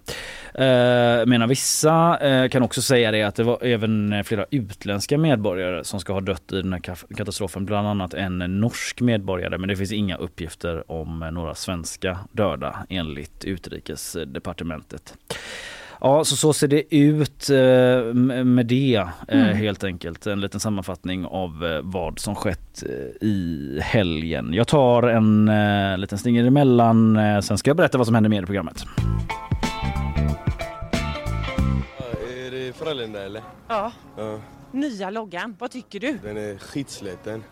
Eh, menar vissa eh, kan också säga det att det var även flera utländska medborgare som ska ha dött i den här katastrofen. Bland annat en norsk medborgare men det finns inga uppgifter om eh, några svenska döda enligt utrikesdepartementet. Ja, så så ser det ut eh, med det eh, Mm. helt enkelt. En liten sammanfattning av eh, vad som skett eh, i helgen. Jag tar en eh, liten stinger emellan, eh, sen ska jag berätta vad som händer mer i programmet. Är det Frölunda eller? Ja. Ja, Nya loggan, vad tycker du? den är skitsliten.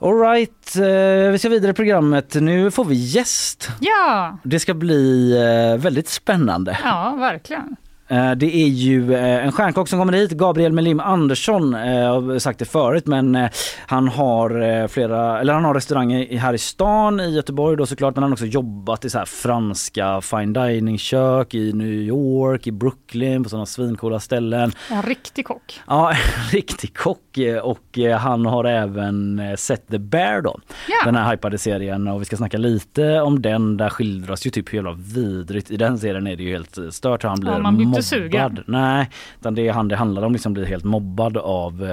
Alright, eh, vi ska vidare i programmet. Nu får vi gäst. Ja, Det ska bli eh, väldigt spännande. ja verkligen. Eh, Det är ju eh, en stjärnkock som kommer hit, Gabriel Melim Andersson. eh, Jag har sagt det förut men eh, han har eh, flera, eller han har restauranger i- här i stan i Göteborg då såklart men han har också jobbat i så franska fine dining kök i New York, i Brooklyn på sådana svincoola ställen. En riktig kock. Ja, en riktig kock eh, och eh, han har även eh, sett The Bear då. Ja. Den här hypade serien och vi ska snacka lite om den. Där skildras ju typ hur jävla vidrigt. I den serien är det ju helt eh, stört hur han blir Ja, mobbad. sugen. Nej, utan det han det handlar om liksom blir helt mobbad av, eh,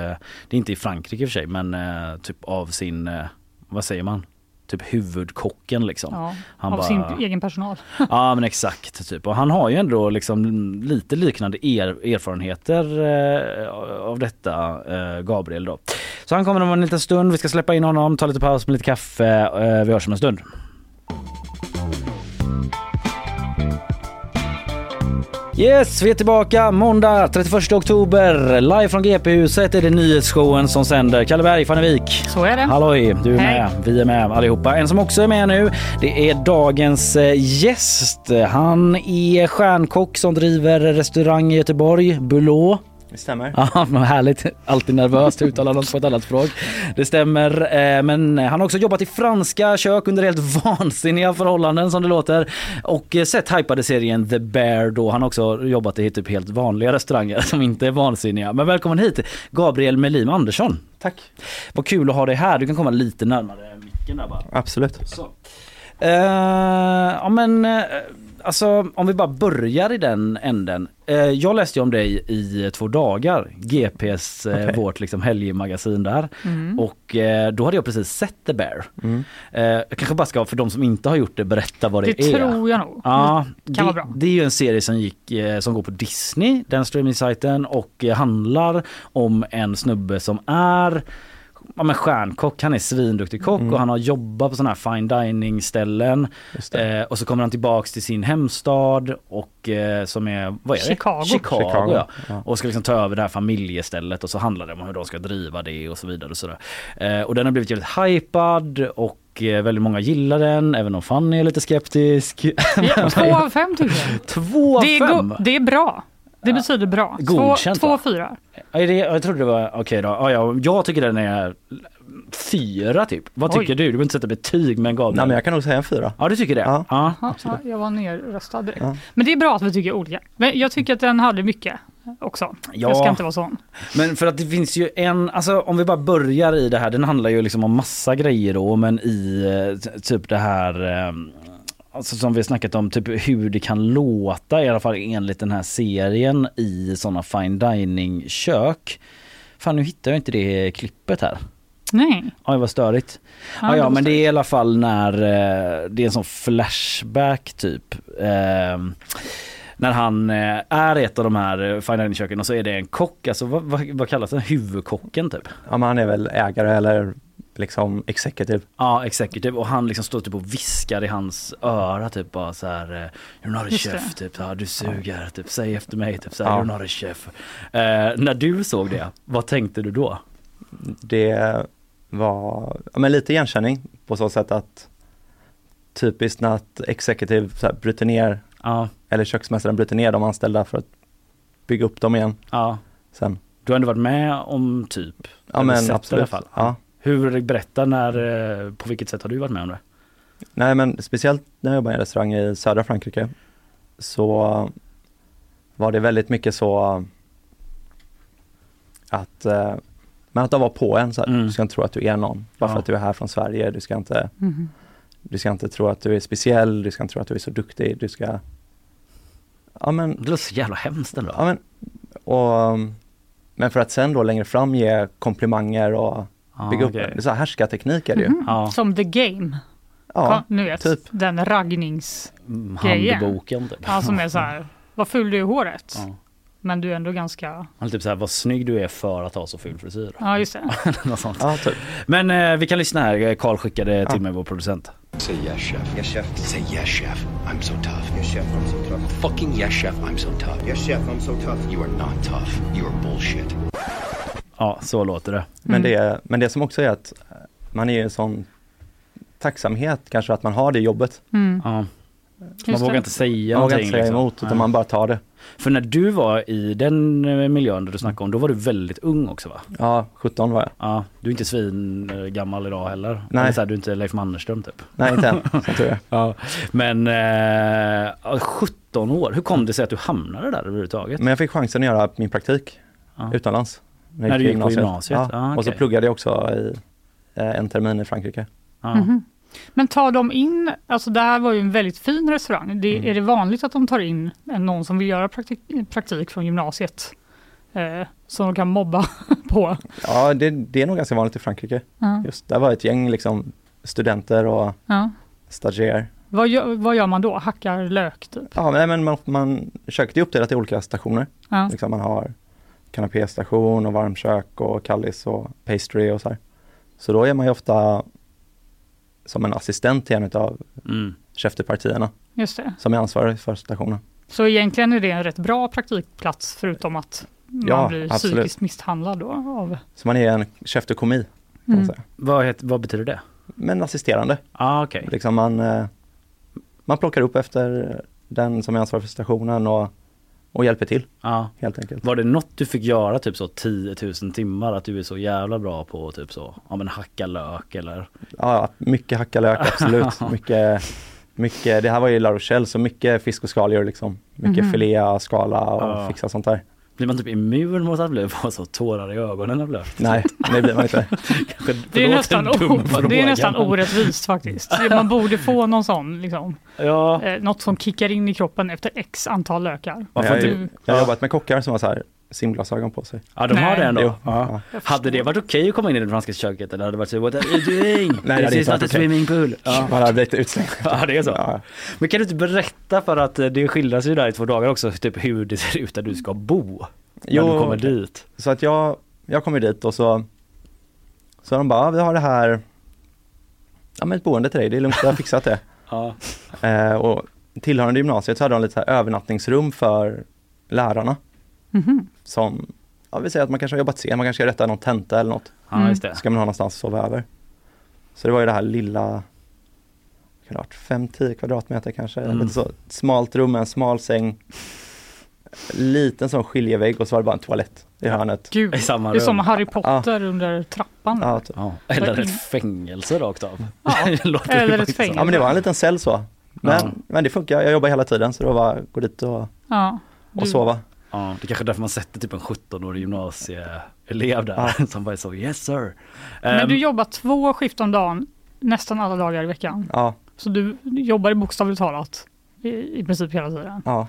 det är inte i Frankrike i och för sig men eh, typ av sin, eh, vad säger man? Typ huvudkocken liksom. Ja, Han av bara- sin egen personal. Ja men exakt. Typ. Och han har ju ändå liksom lite liknande er, erfarenheter eh, av detta, eh, Gabriel då. Så han kommer om en liten stund, vi ska släppa in honom, ta lite paus med lite kaffe, eh, vi hörs om en stund. Yes, vi är tillbaka måndag 31 oktober. Live från GP-huset är det nyhetsshowen som sänder. Kalle Berg, Fanny Wik. Så är det. Halloj, du är Hej. med. Vi är med allihopa. En som också är med nu, det är dagens eh, gäst. Han är stjärnkock som driver restaurang i Göteborg, Bulå. Det stämmer. Ja, men härligt. Alltid nervöst att uttala något på ett annat språk. Det stämmer. eh, Men han har också jobbat i franska kök under helt vansinniga förhållanden som det låter. Och eh, sett hypade serien The Bear då. Han har också jobbat i typ helt vanliga restauranger som inte är vansinniga. Men välkommen hit Gabriel Melim Andersson. Tack. Vad kul att ha dig här. Du kan komma lite närmare micken där bara. Absolut. Så. Eh, ja men eh, alltså om vi bara börjar i den änden. Eh, jag läste ju om dig i två dagar, GPs, eh, Okej. vårt liksom helgmagasin där. Mm. Och eh, då hade jag precis sett The Bear. Mm. Eh, jag kanske bara ska för de som inte har gjort det berätta vad det, Det är. tror jag nog. Ja, Det det, kan vara bra. det är ju en serie som gick eh, som går på Disney, den streamingsajten och eh, handlar om en snubbe som är ja, men stjärnkock, han är svinduktig kock Mm. och han har jobbat på sådana här fine dining ställen. Eh, och så kommer han tillbaks till sin hemstad och eh, som är, vad är det? Chicago. Chicago, Chicago, ja. ja. Och ska liksom ta över det här familjestället och så handlar det om hur de ska driva det och så vidare. Och, sådär. Eh, och den har blivit jävligt hypad och eh, väldigt många gillar den, även om Fanny är lite skeptisk. Ja, två av fem tycker jag. Två av Det fem? det är bra. Det betyder bra. Två, Godkänt, två va? fyra. Ja, är det, jag trodde det var, okej då. Ja, ja, jag tycker den är fyra typ. Vad Oj. tycker du? Du behöver inte sätta betyg men Gabriel. Nej, men jag kan nog säga en fyra. Ja du tycker det? Ja. ja. Ja, ja, jag var nerröstad direkt. Ja. Men det är bra att vi tycker olika. Men jag tycker att den hade mycket också. Ja. Jag ska inte vara sån. Men för att det finns ju en, alltså om vi bara börjar i det här, den handlar ju liksom om massa grejer då men i eh, typ det här eh, Alltså som vi har snackat om, typ hur det kan låta i alla fall enligt den här serien i sådana fine dining kök. Fan nu hittar jag inte det klippet här. Nej. Oj vad störigt. Ja, Ja, det ja var men det är i alla fall när eh, det är en sån flashback typ. Eh, när han eh, är ett av de här eh, fine dining köken och så är det en kock, alltså vad, vad, vad kallas det? Huvudkocken typ? Ja, men han är väl ägare eller liksom executive. Ja, executive och han liksom står typ och viskar i hans öra typ bara så här eh, You're not a Just chef, det. typ ja, du suger, typ säg efter mig, typ så här, Ja. You're not a chef. Eh, när du såg det, vad tänkte du då? Det var ja, men lite igenkänning på så sätt att typiskt när att executive så här, bryter ner Ja, eller köksmästaren bryter ner de anställda för att bygga upp dem igen ja. sen. Du har ändå varit med om typ? Ja eller men absolut. I alla fall. Ja. Hur, berätta när, eh, på vilket sätt har du varit med om det? Nej men speciellt när jag jobbade i en restaurang i södra Frankrike så var det väldigt mycket så att eh, Men att de var på en så här, Mm. du ska inte tro att du är någon. Bara för Ja. att du är här från Sverige. Du ska inte, Mhm. du ska inte tro att du är speciell. Du ska inte tro att du är så duktig. Du ska... Ja men... Det låter så jävla hemskt ändå. Ja men, och, men för att sen då längre fram ge komplimanger och Ah, bygga upp är så här härskarteknik är det ju. Mhm. Som The Game. Ja, nu vet, typ. den raggningsgrejen. Handboken typ. Ja, som är så här, vad ful du är i håret. Ja. Men du är ändå ganska, Eller typ såhär, vad snygg du är för att ha så ful frisyr. ja just det. Något sånt. Ja, typ. Men eh, vi kan lyssna här, Karl skickade till mig, vår producent. Say yes, chef. Yes, chef. Say yes, chef. I'm so tough. Yes, chef. I'm so tough. Fucking yes, chef. I'm so tough. Yes, chef. I'm so tough. You are not tough. You are bullshit. Ja, så låter det. Men, Mm. det, men det som också är att man är en sån tacksamhet kanske att man har det jobbet. Mm. Ja. Man vågar inte säga Man vågar någonting. inte säga liksom. emot utan Nej. man bara tar det. För när du var i den eh, miljön där du snackade om, då var du väldigt ung också va? Ja, 17 var jag. Ja, du är inte svin eh, gammal idag heller. Nej. Så här, du är inte Leif Mannerström typ. Nej, inte än. tur är. Ja, men eh, ja, 17 år, hur kom det sig att du hamnade där överhuvudtaget? Men jag fick chansen att göra min praktik Ja. utomlands. När du i gick på gymnasiet? Ja. Ah, Och så pluggade jag också i eh, en termin i Frankrike. Ja. Mhm. Men tar de in, alltså det här var ju en väldigt fin restaurang. Det, Mm. Är det vanligt att de tar in någon som vill göra praktik, praktik från gymnasiet? Eh, som de kan mobba på? Ja, det, det är nog ganska vanligt i Frankrike. Ja. Just där var ett gäng liksom studenter och Ja. stagiaire. Vad, gör, vad gör man då? Hackar lök typ? Ja, men, men man, man, köket är uppdelat i olika stationer. Ja. Liksom man har kanapéstation och varmkök och kallis och pastry och så här. Så då är man ju ofta som en assistent till en av Mm. chefdepartierna Just det. som är ansvarig för stationen. Så egentligen är det en rätt bra praktikplats förutom att man Ja, blir absolut. psykiskt misshandlad då av... Så man är en chef de komi, kan man Mm. Vad, vad betyder det? Men assisterande. Ah, okej. Liksom man, eh, man plockar upp efter den som är ansvarig för stationen och, och hjälper till Ja. helt enkelt. Var det något du fick göra typ så 10 000 timmar att du är så jävla bra på typ så, ja men hacka lök eller? Ja, mycket hacka lök, absolut. mycket, mycket, det här var ju La Rochelle, så mycket fisk och skaldjur liksom. Mycket Mhm. filea, skala och Ja. fixa sånt där. Blir man typ immun mot att bli få så tårar i ögonen av lök? Nej, det blir man inte. Kanske, Det är, nästan, o- det är nästan orättvist faktiskt. Man borde få någon sån, liksom, Ja. eh, något som kickar in i kroppen efter x antal lökar. Jag, har ju- Du- jag har jobbat med kockar som har så här simglasögon på sig. Ja de har Nej. det ändå? Jo, Ja. Hade det varit okej att komma in i det franska köket eller hade det varit så What are you doing? Nej, This is inte not a okej. swimming pool. Ja. Man hade blivit utslängd. ja det är så. Ja. Men kan du inte berätta för att eh, det skildras ju där i två dagar också typ hur det ser ut där du ska bo? När Jo, du kommer dit. Så att jag, jag kommer dit och så, så de bara, "Ja, vi har det här, ja men ett boende till dig, det är lugnt, jag har fixat det. Ja. Eh, och tillhörande gymnasiet så hade de lite så här övernattningsrum för lärarna. Mhm. Som, ja vi säger att man kanske har jobbat sent, man kanske ska rätta någon tenta eller något. Ja just det. Ska man ha någonstans att sova över. Så det var ju det här lilla, kan det ha varit, 5-10 kvadratmeter kanske, Mm. lite så smalt rum med en smal säng. Liten sån skiljevägg och så var det bara en toalett i hörnet. Gud, I samma det är som rum. Harry Potter under trappan. Ja, typ. Ja. Eller ett fängelse rakt av. Ja, eller ett fängelse. Ja men det var en liten cell så. Men, Ja. men det funkar, jag jobbar hela tiden så det var bara att gå dit och, Ja, och sova. Ja, det är kanske är därför man sätter typ en 17-årig gymnasieelev där som bara är så yes sir. Men Ehm, du jobbar två skift om dagen nästan alla dagar i veckan. Ja, Så du jobbar bokstavligt talat i, i princip hela tiden. ja.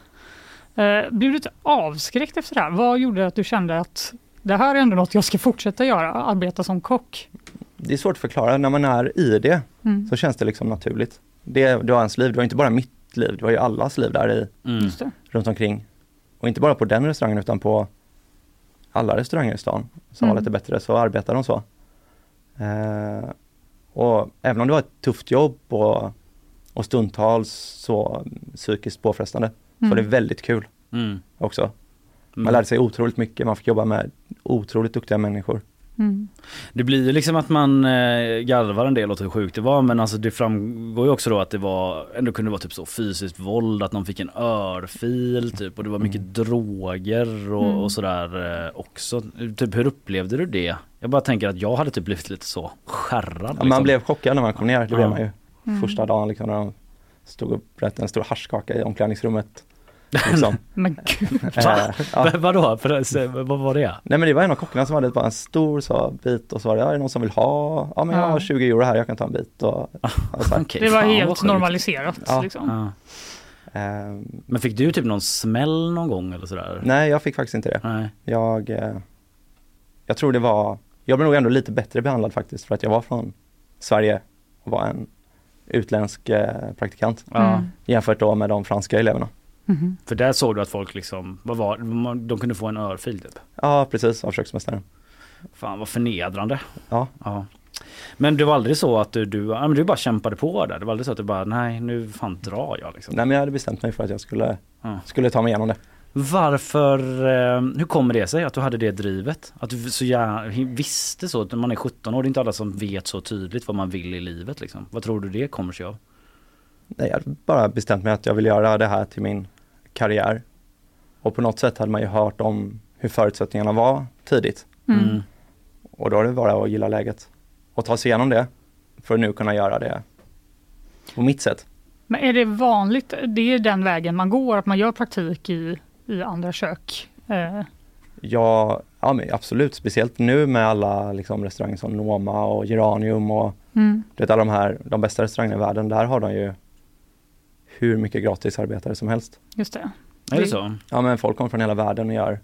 Eh, blev du inte avskräckt efter det här? Vad gjorde att du kände att det här är ändå något jag ska fortsätta göra, arbeta som kock? Det är svårt att förklara, när man är i det Mm. så känns det liksom naturligt. Det, det var ens liv, det var inte bara mitt liv, det var ju allas liv där i, mm. Runt omkring. Och inte bara på den restaurangen utan på alla restauranger i stan som Mm. var lite bättre, så arbetar de så. Eh, och även om det var ett tufft jobb och, och stundtals så psykiskt påfrestande, så var det Mm. väldigt kul Mm. också. Man Mm. lärde sig otroligt mycket, man fick jobba med otroligt duktiga människor. Mm. Det blir ju liksom att man eh, garvar en del åt hur sjukt det var men alltså det framgår ju också då att det var ändå kunde vara typ så fysiskt våld, att någon fick en örfil typ och det var mycket droger och, Mm. och sådär eh, också. Typ hur upplevde du det? Jag bara tänker att jag hade typ blivit lite så skärrad. Ja, liksom. Man blev chockad när man kom ner, det blev man ju. Mm. Första dagen liksom när de stod bröt en stor haschkaka i omklädningsrummet. Liksom. Men gud. Eh, ja. Vadå? För, vad var det? Nej men det var en av kockarna som hade bara en stor så, bit och så var det, ja, är det någon som vill ha? Ja men jag Ja. har 20 euro här, jag kan ta en bit. Och, och så här. det var helt normaliserat. Ja. Liksom. Ja. Ehm, Men fick du typ någon smäll någon gång eller sådär? nej jag fick faktiskt inte det. Nej. Jag, eh, jag tror det var, jag blev nog ändå lite bättre behandlad faktiskt för att jag var från Sverige och var en utländsk eh, praktikant. Mm. Jämfört då med de franska eleverna. För där såg du att folk liksom, vad var de kunde få en örfil typ? Ja precis, av köksmästaren. Fan vad förnedrande. Ja. ja. Men det var aldrig så att du, du, ja, men du bara kämpade på där? Det var aldrig så att du bara, nej nu fan drar jag liksom? Nej men jag hade bestämt mig för att jag skulle, Ja. skulle ta mig igenom det. Varför, eh, hur kommer det sig att du hade det drivet? Att du så gärna visste så, att man är 17 år, det är inte alla som vet så tydligt vad man vill i livet liksom. Vad tror du det kommer sig av? Nej, jag hade bara bestämt mig att jag vill göra det här till min karriär. Och på något sätt hade man ju hört om hur förutsättningarna var tidigt. Mm. Och då är det bara att gilla läget. Och ta sig igenom det för att nu kunna göra det på mitt sätt. Men är det vanligt, det är den vägen man går, att man gör praktik i, i andra kök? Eh, Ja, ja men absolut, speciellt nu med alla liksom, restauranger som Noma och Geranium och Mm. du vet, alla de här, de bästa restaurangerna i världen, där har de ju hur mycket gratisarbetare som helst. just det. Är det så? Ja men folk kommer från hela världen och gör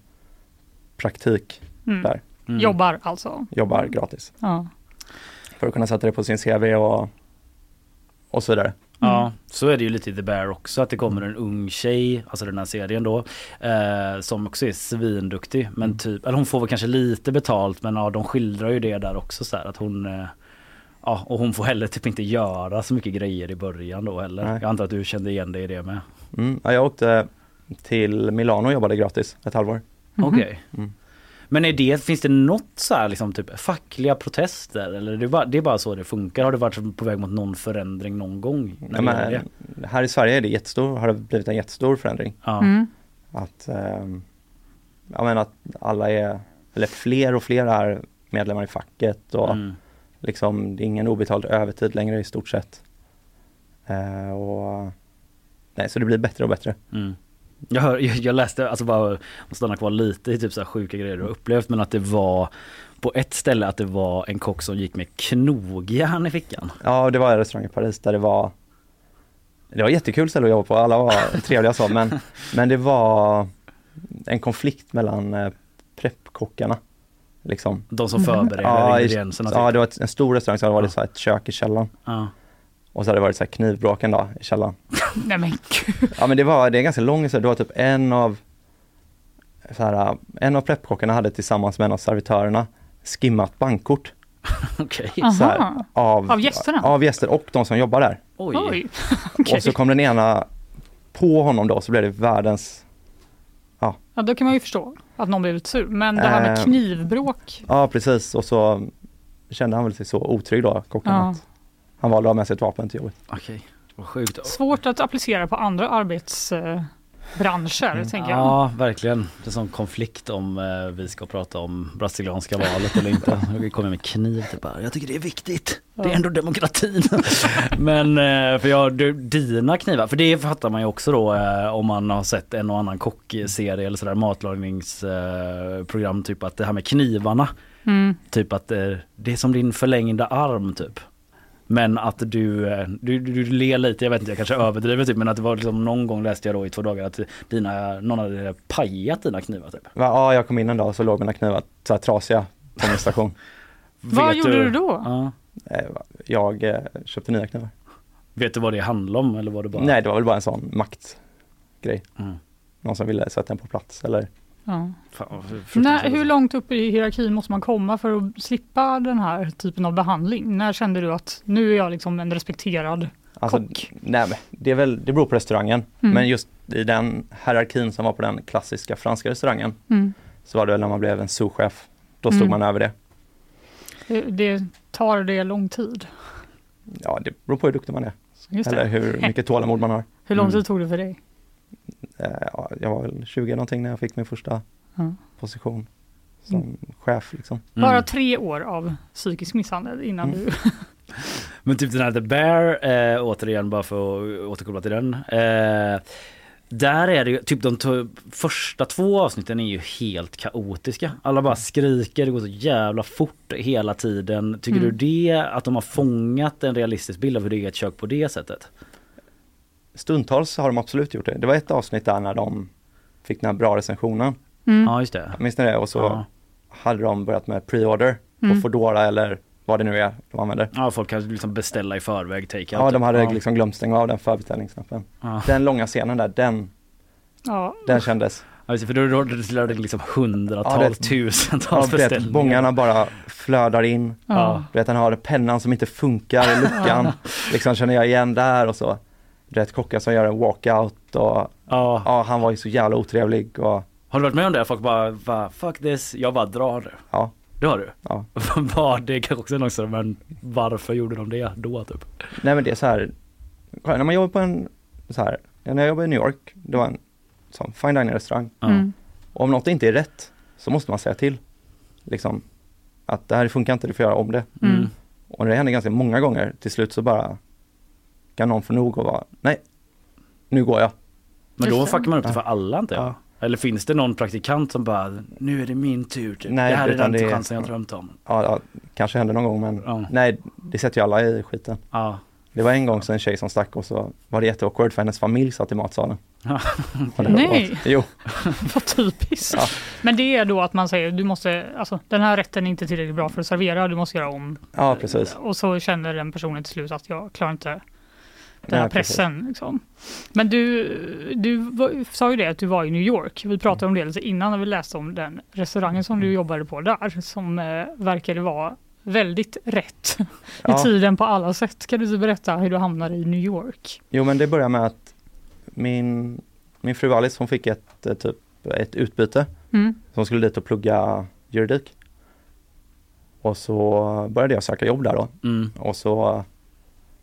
praktik Mm. där. Jobbar alltså? Jobbar gratis. Ja. För att kunna sätta det på sin CV och, och så vidare. Ja, så är det ju lite i The Bear också att det kommer en ung tjej, alltså den här serien då, eh, som också är svinduktig. Men typ, eller hon får väl kanske lite betalt men ja, de skildrar ju det där också så här att hon eh, Ja, och hon får heller typ inte göra så mycket grejer i början då heller. Nej. Jag antar att du kände igen dig i det med. Mm. Ja, jag åkte till Milano och jobbade gratis ett halvår. Okej. Mm. Men är det, finns det något så här liksom typ fackliga protester eller är det, bara, det är bara så det funkar? Har du varit på väg mot någon förändring någon gång? När Ja, men, här i Sverige är det jättestor, har det blivit en jättestor förändring. Ja. Mm. Att, ehm, ja, men att alla är, eller fler och fler är medlemmar i facket och Mm. Liksom det är ingen obetald övertid längre i stort sett. Eh, och, nej, så det blir bättre och bättre. Mm. Jag, hör, jag, jag läste, alltså bara att stanna kvar lite i typ så här sjuka grejer du har upplevt men att det var på ett ställe att det var en kock som gick med knogjärn i fickan. Ja, och det var en restaurang i Paris där det var Det var jättekul ställe att jobba på, alla var trevliga så men, men det var en konflikt mellan eh, preppkockarna. Liksom. De som förbereder ja, ingredienserna. Ja, typ. det var en stor restaurang så det var det så här ett kök i källaren. Ja. Och så hade det varit så här knivbråk en dag i källaren. Nej men gud. Ja men det var, det är ganska lång historia, det var typ en av så här, en av preppkockarna hade tillsammans med en av servitörerna skimmat bankkort. Okej. Här, Aha. av, Av gästerna? Av gäster och de som jobbar där. Oj. Oj. Okej. Och så kom den ena på honom då så blev det världens, Ja, då kan man ju förstå att någon blev lite sur. Men det här med Eh, knivbråk. ja precis och så kände han väl sig så otrygg då, kocken, Ja. att han valde att ha med sig ett vapen till jobbet. Okej, vad sjukt. Svårt att applicera på andra arbetsbranscher, tänker jag. Ja, verkligen. Det är en sån konflikt om eh, vi ska prata om brasilianska valet eller inte. Vi kommer med kniv typ bara, jag tycker det är viktigt. Det är ändå demokratin. Men eh, för jag, du, dina knivar, för det fattar man ju också då eh, om man har sett en och annan kockserie eller sådär matlagningsprogram typ att det här med knivarna. Mm. Typ att eh, det är som din förlängda arm typ. Men att du, eh, du, du, du ler lite, jag vet inte jag kanske överdriver typ men att det var liksom någon gång läste jag då i två dagar att dina, någon hade pajat dina knivar typ. Ja, jag kom in en dag och så låg mina knivar så här trasiga på min station. Vad gjorde du då? Ja. Eh, Jag eh, köpte nya knivar. Vet du vad det handlar om eller var det bara? Nej, det var väl bara en sån maktgrej. Mm. Någon som ville sätta en på plats eller Ja. Fan, När, hur långt upp i hierarkin måste man komma för att slippa den här typen av behandling? När kände du att nu är jag liksom en respekterad Alltså, kock? nej, det, är väl, det beror på restaurangen. Mm. Men just i den hierarkin som var på den klassiska franska restaurangen Mm. så var det väl när man blev en souschef. Då stod Mm. man över det. Det, det tar det lång tid? Ja, det beror på hur duktig man är. Just Eller det. hur mycket tålamod man har. Hur lång Mm. tid tog det för dig? Eh, Ja, jag var väl 20 någonting när jag fick min första Ja. position som chef. Liksom. Mm. Bara tre år av psykisk misshandel innan Mm. du... Men typ den här The Bear, eh, återigen bara för att återkoppla till den. Eh, Där är det ju, typ de första två avsnitten är ju helt kaotiska. Alla bara skriker, det går så jävla fort hela tiden. Tycker Mm. du det, att de har fångat en realistisk bild av hur det är ett kök på det sättet? Stundtals har de absolut gjort det. Det var ett avsnitt där när de fick den här bra recensionen. Mm. Ja, just det. Minns ni det? Och så Ja. hade de börjat med pre-order på Mm. Foodora eller vad det nu är de använder. Ja, folk kan liksom beställa i förväg, take out. Ja, de hade ja. liksom glömt stänga av den förbeställningsknappen. Ja. Den långa scenen där, den, Ja. den kändes. Ja, för då rullar det liksom hundratals, det- tusentals ja, beställningar. bångarna bara flödar in. Ja. Du vet, han har pennan som inte funkar i luckan. liksom känner jag igen där och så. Vet, kockar som gör en walkout och ja. han var ju så jävla otrevlig och Har du varit med om det? Folk bara, va, fuck this, jag bara drar det. Ja. Det har du? Ja. Var det kanske också något sådär, men varför gjorde de det då typ? Nej men det är så här, kolla, när man jobbar på en, så här, när jag jobbade i New York, det var en sån fine dining restaurang. Mm. Och om något inte är rätt så måste man säga till. Liksom, att det här funkar inte, du får göra om det. Mm. Och det hände ganska många gånger, till slut så bara kan någon få nog och vara, nej, nu går jag. Men då fuckar man upp det för Ja. alla inte jag? Eller finns det någon praktikant som bara, nu är det min tur typ. Nej, det här är den det chansen jag drömt om. Ja, ja, kanske hände någon gång men nej, det sätter ju alla i skiten. Ja. Det var en gång så en tjej som stack och så var det jätteawkward för hennes familj satt i matsalen. Ja. Nej. Jo. Vad typiskt. Ja. Men det är då att man säger du måste, alltså den här rätten är inte tillräckligt bra för att servera, du måste göra om. Ja, precis. Och så känner den personen till slut att jag klarar inte den Nej, här pressen. Liksom. Men du, du var, sa ju det att du var i New York. Vi pratade om det lite innan när vi läste om den restaurangen som Mm. du jobbade på där som eh, verkade vara väldigt rätt i Ja. tiden på alla sätt. Kan du berätta hur du hamnade i New York? Jo men det börjar med att min, min fru Alice hon fick ett, eh, typ, ett utbyte. Mm. Hon skulle dit och plugga juridik. Och så började jag söka jobb där då. Mm. Och så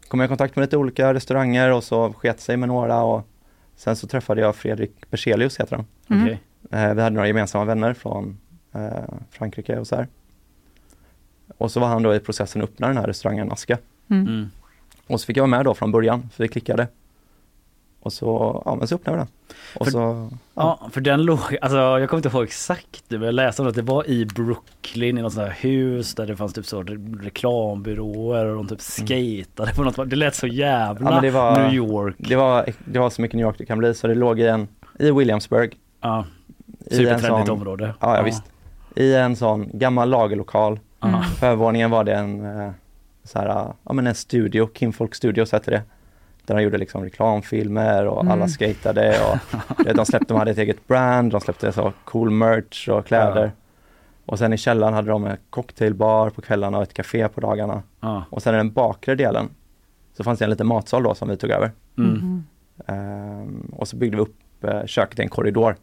kom jag i kontakt med lite olika restauranger och så sket sig med några och sen så träffade jag Fredrik Berzelius heter han. Mm. Eh, vi hade några gemensamma vänner från eh, Frankrike och så här. Och så var han då i processen att öppna den här restaurangen Aska. Mm. Mm. Och så fick jag vara med då från början, för vi klickade. Och så, ja men så öppnade vi den. Och För- så, Ja, för den låg, alltså jag kommer inte ihåg exakt, men jag läste om att det var i Brooklyn i något sånt här hus där det fanns typ så re- reklambyråer och de typ skatade på något, det lät så jävla Mm. ja, det var, New York. Det var, det var så mycket New York det kan bli, så det låg i en, i Williamsburg. Ja, supertrendigt område. Ja, ja, Ja. visst. I en sån gammal lagerlokal. Mm. På övervåningen var det en, eh, så här, ja men en studio, Kinfolk Studios hette det. Där de gjorde liksom reklamfilmer och Mm. alla skatade och de släppte, de hade ett eget brand, de släppte så cool merch och kläder. Ja. Och sen i källaren hade de en cocktailbar på kvällarna och ett café på dagarna. Ja. Och sen i den bakre delen så fanns det en liten matsal då som vi tog över. Mm. Ehm, och så byggde vi upp eh, köket i en korridor.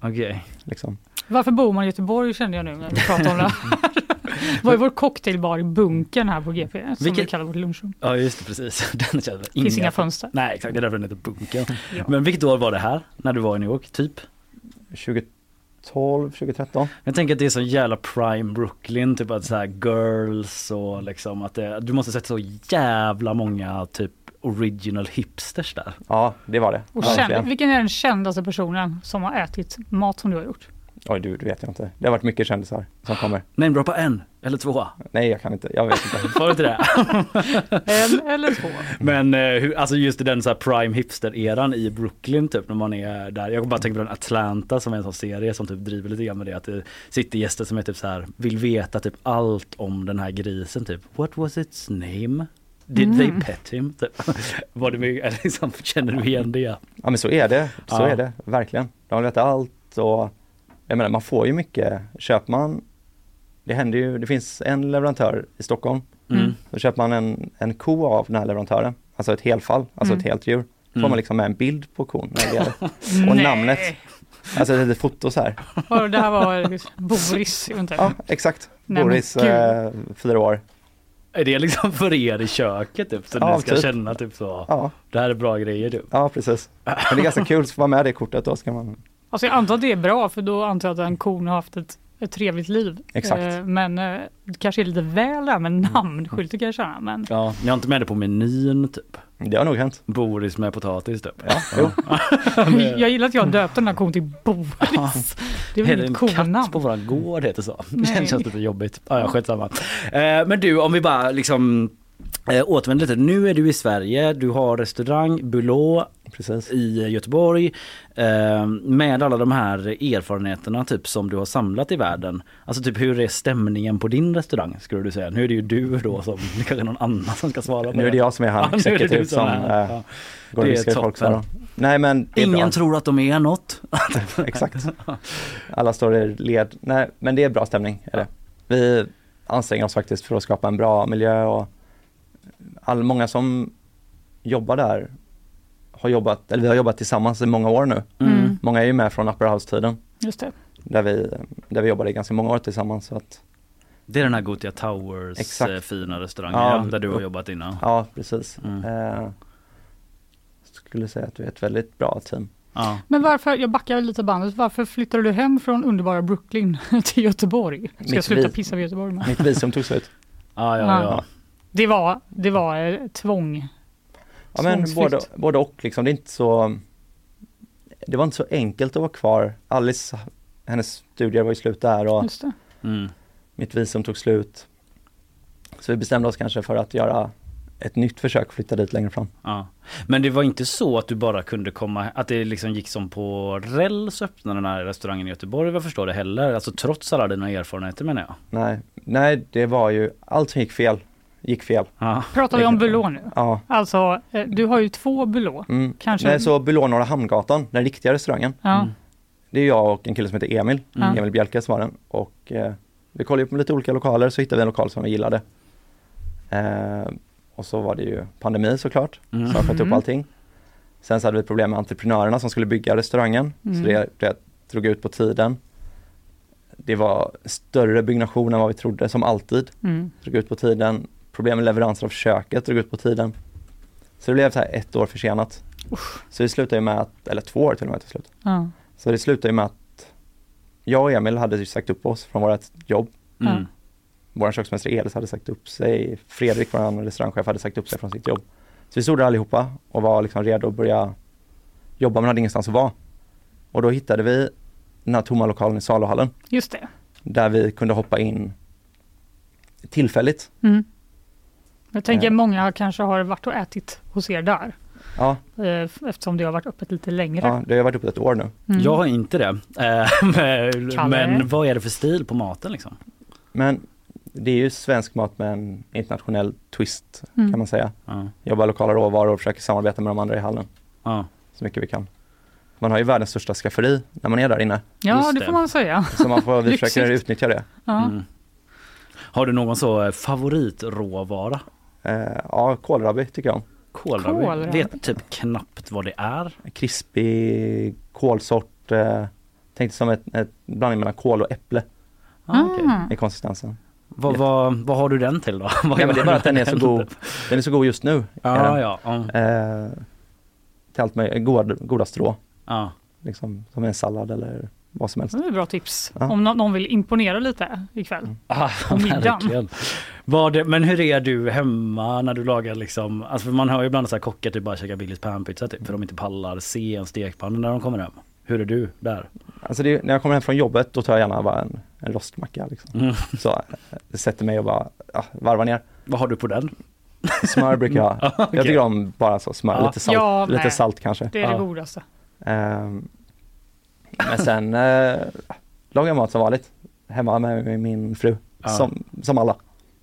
Okej. Liksom. Varför bor man i Göteborg kände jag nu när vi pratar om det här. Var är vår cocktailbar i bunkern här på GP som Vilket- vi kallar vårt lunchrum. Ja just det, precis. Den känner Finns inga fönster. Nej exakt, det är därför den heter Bunkern. Ja. Men vilket år var det här, när du var i New York, typ? 2012, 2013. Jag tänker att det är så jävla prime Brooklyn, typ att så här girls och liksom att det, du måste sett så jävla många typ original hipsters där. Ja, det var det. Och känd, vilken är den kändaste personen som har ätit mat som du har gjort? Oj, du, du vet jag inte. Det har varit mycket kändisar som kommer. Namedroppa en eller två. Nej, jag kan inte. Jag vet inte. Får du inte det? En eller två? Men eh, hur, alltså just i den så här prime hipster-eran i Brooklyn typ när man är där. Jag bara tänker på den Atlanta som är en sån serie som typ driver lite grann med det. Att det sitter gäster som är typ så här vill veta typ allt om den här grisen typ. What was its name? Did Mm. they pet him? Typ. Var det mycket, liksom, känner du igen det? Ja, men så är det. Så Ja. är det, verkligen. De vet allt och jag menar, man får ju mycket. Köper man, det händer ju, det finns en leverantör i Stockholm. Mm. Då köper man en, en ko av den här leverantören, alltså ett helfall, alltså Mm. ett helt djur. Får Mm. man liksom med en bild på kon och namnet. Alltså ett litet foto så här. Och det här var Boris eventuellt. Ja, exakt. Nej, Boris, eh, fyra år. Är det liksom för er i köket typ? Så Ja, ni ska typ. känna typ så. Ja. Det här är bra grejer typ. Ja, precis. Men det är ganska kul, så få vara med det kortet då ska man Alltså jag antar att det är bra för då antar jag att den kon har haft ett ett trevligt liv. Exakt. Eh, Men eh, det kanske är lite väl där med namnskylten kan jag känna. Men Ja, ni har inte med det på menyn typ? Det har nog hänt. Boris med potatis typ? Ja, jo. jag gillar att jag döpte den här kon till Boris. Det är väl en coolnamn. katt på våran gård heter så? Nej. Det känns lite jobbigt. Ja, ja, skitsamma. Eh, men du, om vi bara liksom eh, återvänder lite. Nu är du i Sverige, du har restaurang Bulå Precis. i Göteborg. Eh, med alla de här erfarenheterna typ som du har samlat i världen. Alltså typ hur är stämningen på din restaurang skulle du säga? Nu är det ju du då som, det kanske är någon annan som ska svara på Nu är det jag som är han Ja, nu är det du exekutiv som är. eh, Ja. går och Det viskar i folks öron. Nej men det Ingen bra. tror att de är något. Exakt. Alla står i led. Nej men det är bra stämning. Är det. Vi anstränger oss faktiskt för att skapa en bra miljö och all, många som jobbar där har jobbat, eller vi har jobbat tillsammans i många år nu. Mm. Många är ju med från Upper House-tiden Just det. där vi, där vi jobbade i ganska många år tillsammans. Så att, Det är den här Gothia Towers Exakt. eh, fina restaurangen Ja. där du har jobbat innan. ja precis. Mm. Eh, skulle säga att vi är ett väldigt bra team. Ja. Men varför, jag backar lite bandet, varför flyttade du hem från underbara Brooklyn till Göteborg? Ska jag Mitt sluta vis- pissa vid Göteborg med? Mitt visum tog slut. Ja, ja, ja. Det var, det var eh, tvång. Ja men både, både och liksom, det är inte så Det var inte så enkelt att vara kvar. Alice, hennes studier var ju slut där och Just det. Mm. mitt visum tog slut. Så vi bestämde oss kanske för att göra ett nytt försök flytta dit längre fram. Ja. Men det var inte så att du bara kunde komma, att det liksom gick som på räls öppna den här restaurangen i Göteborg vad jag förstår det heller. Alltså trots alla dina erfarenheter menar jag. Nej, nej det var ju, allt som gick fel, gick fel. Ja. Pratar vi om Bulå nu? Ja. Alltså, eh, du har ju två Bulå. Mm. Kanske- Nej, så Bulå Norra Hamngatan, den riktiga restaurangen. Ja. Mm. Det är jag och en kille som heter Emil, Mm. Emil Bjelke som har den. Och eh, vi kollade upp lite olika lokaler så hittade vi en lokal som vi gillade. Eh, och så var det ju pandemi såklart, Mm. som sköt upp Mm. allting. Sen så hade vi ett problem med entreprenörerna som skulle bygga restaurangen. Mm. Så det, det drog ut på tiden. Det var större byggnation än vad vi trodde, som alltid. Mm. Drog ut på tiden. Problem med leveranser av köket drog ut på tiden. Så det blev så här ett år försenat. Så det slutade ju med att, eller två år till och med till slut. Ja. Så det slutade ju med att jag och Emil hade ju sagt upp oss från vårt jobb. Mm. Vår köksmästare Elis hade sagt upp sig, Fredrik, vår restaurangchef, hade sagt upp sig från sitt jobb. Så vi stod där allihopa och var liksom redo att börja jobba men hade ingenstans att vara. Och då hittade vi den här tomma lokalen i saluhallen Just det. där vi kunde hoppa in tillfälligt. Mm. Jag tänker Eh. många kanske har varit och ätit hos er där. Ja, eh, Eftersom det har varit öppet lite längre. ja det har varit uppe ett år nu. Mm. Jag har inte det. Eh, men- vad är det för stil på maten liksom? Men det är ju svensk mat med en internationell twist Mm. kan man säga. Ja. Jobbar lokala råvaror och försöker samarbeta med de andra i hallen Ja. så mycket vi kan. Man har ju världens största skafferi när man är där inne. Ja, Just det det. får man säga. Så man får, vi försöker utnyttja det. Ja. Mm. Har du någon så favoritråvara? Eh, ja, kålrabbi tycker jag om. Kålrabbi? Kålrabbi. Vet typ knappt vad det är. Krispig kålsort. Eh, tänkte som ett, ett blandning mellan kål och äpple Ah, okej. Mm. i konsistensen. Vad, vad, vad har du den till då? Vad Nej, men det är bara att den är så god. Den är så god just nu. är Ja, ja. Eh, till allt med goda, goda strå. ja. Liksom, som en sallad eller vad som helst. Det är bra tips. Ja. Om nå- någon vill imponera lite ikväll. Ah, På middagen. verkligen. Det, men hur är du hemma när du lagar liksom, alltså för man hör ju ibland så här kockar typ bara käka Billys panpizza typ för de inte pallar se en stekpanna när de kommer hem. Hur är du där? Alltså det, är- när jag kommer hem från jobbet då tar jag gärna bara en, en rostmacka. Liksom. Mm. Så sätter mig och bara ja, varvar ner. Vad har du på den? Smör brukar jag. Ah, okej. Jag tycker om bara så smör, Ja. lite salt, Ja, lite salt kanske. Det är det Ja. godaste. Ehm, men sen eh, lagar jag mat som vanligt. Hemma med, min fru. Ja. Som, som alla.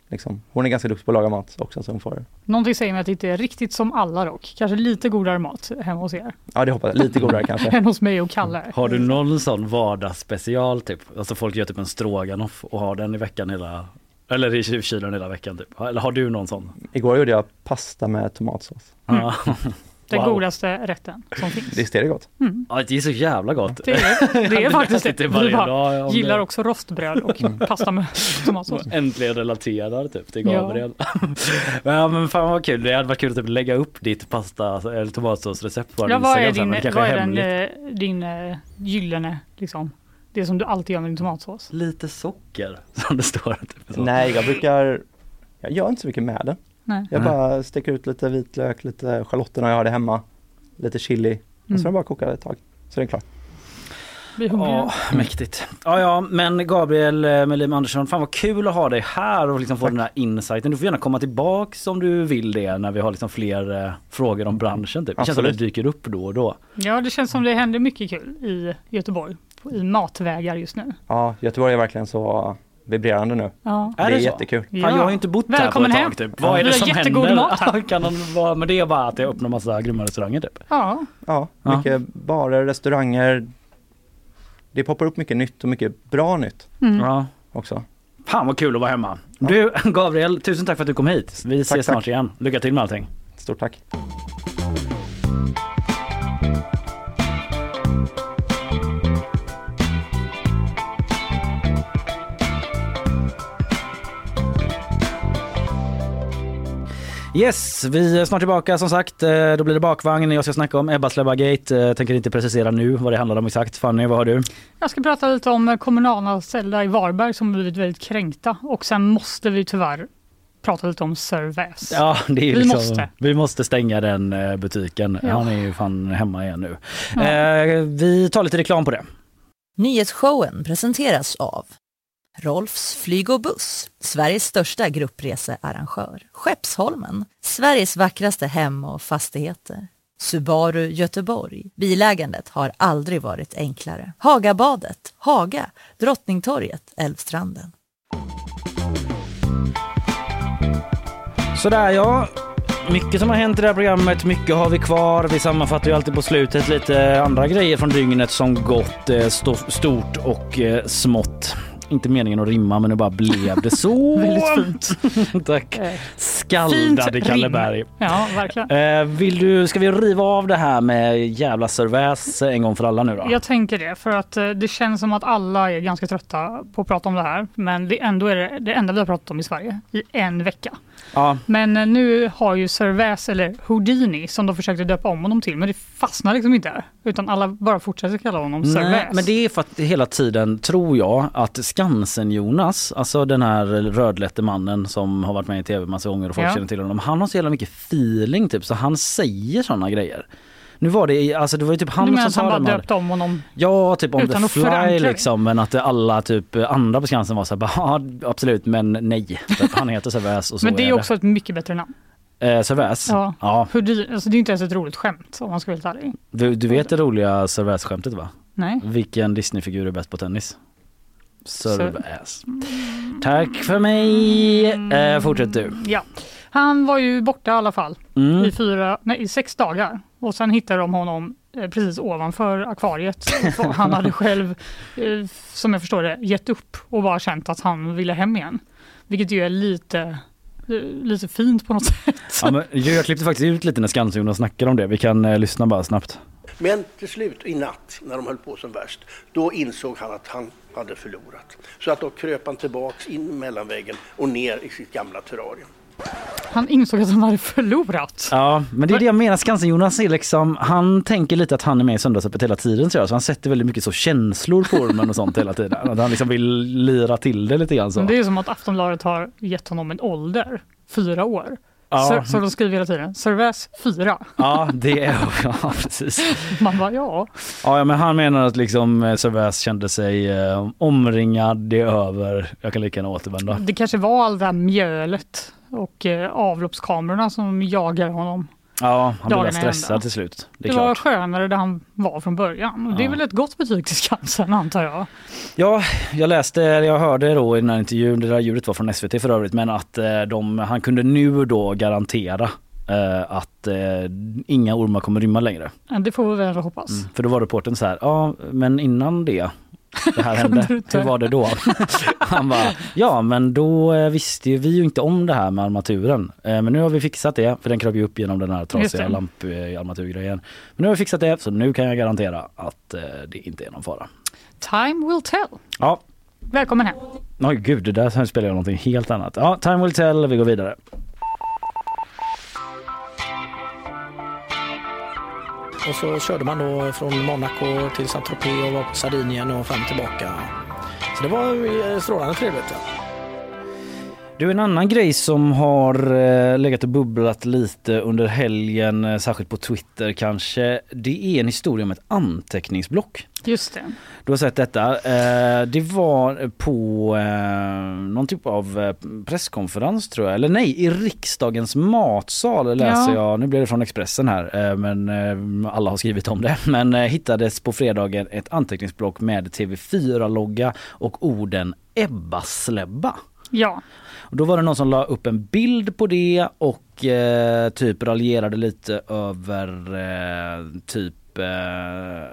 Liksom. Hon är ganska duktig på att laga mat också så hon får, Någonting säger mig att det inte är riktigt som alla dock. Kanske lite godare mat hemma hos er. ja det hoppas jag, lite godare kanske. Än hos mig och Kalle. Har du någon sån vardagsspecial typ? Alltså folk gör typ en stroganoff och har den i veckan hela eller i kylen hela veckan typ. Eller har du någon sån? Igår gjorde jag pasta med tomatsås. Ja. Den Wow. godaste rätten som finns. Visst är det gott? ja, det är så jävla gott. Det är, det är faktiskt det. Vi bara gillar det- också rostbröd och pasta med tomatsås. Äntligen relaterar typ till Ja. Gabriel. men, ja, men fan vad kul, det hade varit kul att typ lägga upp ditt pasta eller tomatsåsrecept på Ja, vad är men din, det vad är den, eh, din eh, gyllene liksom, Det som du alltid gör med din tomatsås. Lite socker som det står. Typ. så. Nej, jag brukar, jag gör inte så mycket med den. Nej. Jag bara steker ut lite vitlök, lite schalotter när jag har det hemma, lite chili och Mm. så bara kokar det ett tag. Så är. Blir hungrig. Ja, mäktigt. Ja, ja, men Gabriel eh, Melim Andersson, fan vad kul att ha dig här och liksom få den här insighten. Du får gärna komma tillbaks om du vill det när vi har liksom fler eh, frågor om branschen. Typ. Det känns som det dyker upp då och då. Ja, det känns som det händer mycket kul i Göteborg. I matvägar just nu. Ja, Göteborg är verkligen så vibrerande nu. Ja. Det är, jättekul. Fan, jag har ju inte bott Välkommen här på hem. ett tag. Typ. Vad är Vi det har som jättegod händer? mat här. kan de vara, men det är bara att jag öppnar massa grymma restauranger typ. Ja, Ja, Ja. mycket barer, restauranger. Det poppar upp mycket nytt och mycket bra nytt Mm. Ja. också. Fan vad kul att vara hemma. Du Gabriel, tusen tack för att du kom hit. Vi ses Tack, snart tack. igen. Lycka till med allting. Stort tack. Yes, vi är snart tillbaka som sagt. Eh, Då blir det bakvagn. Jag ska snacka om Ebba Gate. Eh, Tänker inte precisera nu vad det handlar om exakt. Fanny, vad har du? jag ska prata lite om kommunalanställda i Varberg som blivit väldigt kränkta och sen måste vi tyvärr prata lite om Sir Väs. Ja, det är Vi liksom, måste. vi måste stänga den eh, butiken. Ja. Han är ju fan hemma igen nu. Ja. Eh, vi tar lite reklam på det. Nyhetsshowen presenteras av Rolfs flyg och buss, Sveriges största gruppresearrangör. Skeppsholmen, Sveriges vackraste hem och fastigheter. Subaru Göteborg. Bilägandet har aldrig varit enklare. Hagabadet, Haga, Drottningtorget, Älvstranden. Sådär ja. Mycket som har hänt i det här programmet, mycket har vi kvar. Vi sammanfattar ju alltid på slutet lite andra grejer från dygnet som gått eh, stort och eh, smått. Inte meningen att rimma men nu bara blev det så. Väldigt fint. Tack. Eh, Skaldade fint Kalle. Berg. Ja, verkligen. Eh, vill du, ska vi riva av det här med jävla serväs en gång för alla nu då? Jag tänker det, för att eh, det känns som att alla är ganska trötta på att prata om det här. Men det ändå är det, det enda vi har pratat om i Sverige i en vecka. Ja. Men eh, nu har ju Sir Väs, eller Houdini, som de försökte döpa om honom till, men det fastnar liksom inte där. Utan alla bara fortsätter kalla honom Väs. men det är för att hela tiden tror jag att Skansen-Jonas, alltså den här rödlätte mannen som har varit med i tv massa gånger och folk Ja. känner till honom. Han har så jävla mycket feeling typ så han säger sådana grejer. Nu var det, alltså det var ju typ han som att han sa bara det. döpte om honom? Ja, typ Utan the fly det. liksom men att alla typ andra på Skansen var så här, ja absolut men nej. Typ, han heter Servais och så Men det är är också ett mycket bättre namn. det. Eh, Servais? Ja. ja. Houdini, alltså det är inte ens ett roligt skämt om man ska vara helt. Du, du vet det roliga Servais-skämtet va? Nej. Vilken Disneyfigur är bäst på tennis? Servais. Tack för mig. Eh, fortsätt du. Ja. Han var ju borta i alla fall Mm. i, fyra, nej, i sex dagar och sen hittade de honom eh, precis ovanför akvariet. han hade själv, eh, som jag förstår det, gett upp och bara känt att han ville hem igen. Vilket ju är lite, eh, lite fint på något sätt. Ja, men jag klippte faktiskt ut lite när Skansen snackade om det. Vi kan eh, lyssna bara snabbt. Men till slut i natt, när de höll på som värst, då insåg han att han hade förlorat. Så att då kröp han tillbaks in mellan väggen och ner i sitt gamla terrarium. Han insåg att han hade förlorat. Ja, men det är det jag menar. Skansen-Jonas är liksom, han tänker lite att han är med i Söndagsöppet hela tiden tror jag. Så han sätter väldigt mycket så känslor på ormen och sånt hela tiden. Att han liksom vill lira till det lite grann så. Men det är som att Aftonbladet har gett honom en ålder, fyra år. Ja. Så, så de skriver hela tiden, Servais fyra. Ja, det är, ja precis. Man bara ja. Ja, ja, men han menar att liksom eh, Servais kände sig eh, omringad, det är över, jag kan lika gärna återvända. Det kanske var all det här mjölet och eh, avloppskamerorna som jagar honom. Ja, han blev stressad ända. till slut. Det Det, var skönare där han var från början. Och Det är Ja. väl ett gott betyg till Skansen antar jag. Ja, jag läste, jag hörde då i den här intervjun, det där ljudet var från SVT för övrigt, men att eh, de, han kunde nu då garantera eh, att eh, inga ormar kommer rymma längre. Det får vi väl hoppas. Mm. För då var reporten så här, ja men innan det det här hände, hur var det då? Han bara, ja men då eh, visste ju vi ju inte om det här med armaturen. Eh, Men nu har vi fixat det, för den kröp ju upp genom den här trasiga lamparmaturgrejen. Men nu har vi fixat det, så nu kan jag garantera att eh, det inte är någon fara. Time will tell. Ja, Välkommen hem. oj gud, det där spelar jag någonting helt annat. Ja, time will tell, vi går vidare. Och så körde man då från Monaco till Saint-Tropez och var på Sardinien och fram och tillbaka. Så det var eh, strålande trevligt. Du, en annan grej som har eh, legat och bubblat lite under helgen, eh, särskilt på Twitter kanske, det är en historia om ett anteckningsblock. Just det. Du har sett detta. Eh, det var på någon typ av presskonferens tror jag, eller nej, i riksdagens matsal läser Ja. jag, nu blir det från Expressen här, men alla har skrivit om det, men hittades på fredagen ett anteckningsblock med TV4-logga och orden Ebba släbba. Ja. Och då var det någon som la upp en bild på det och eh, typ raljerade lite över eh, typ eh,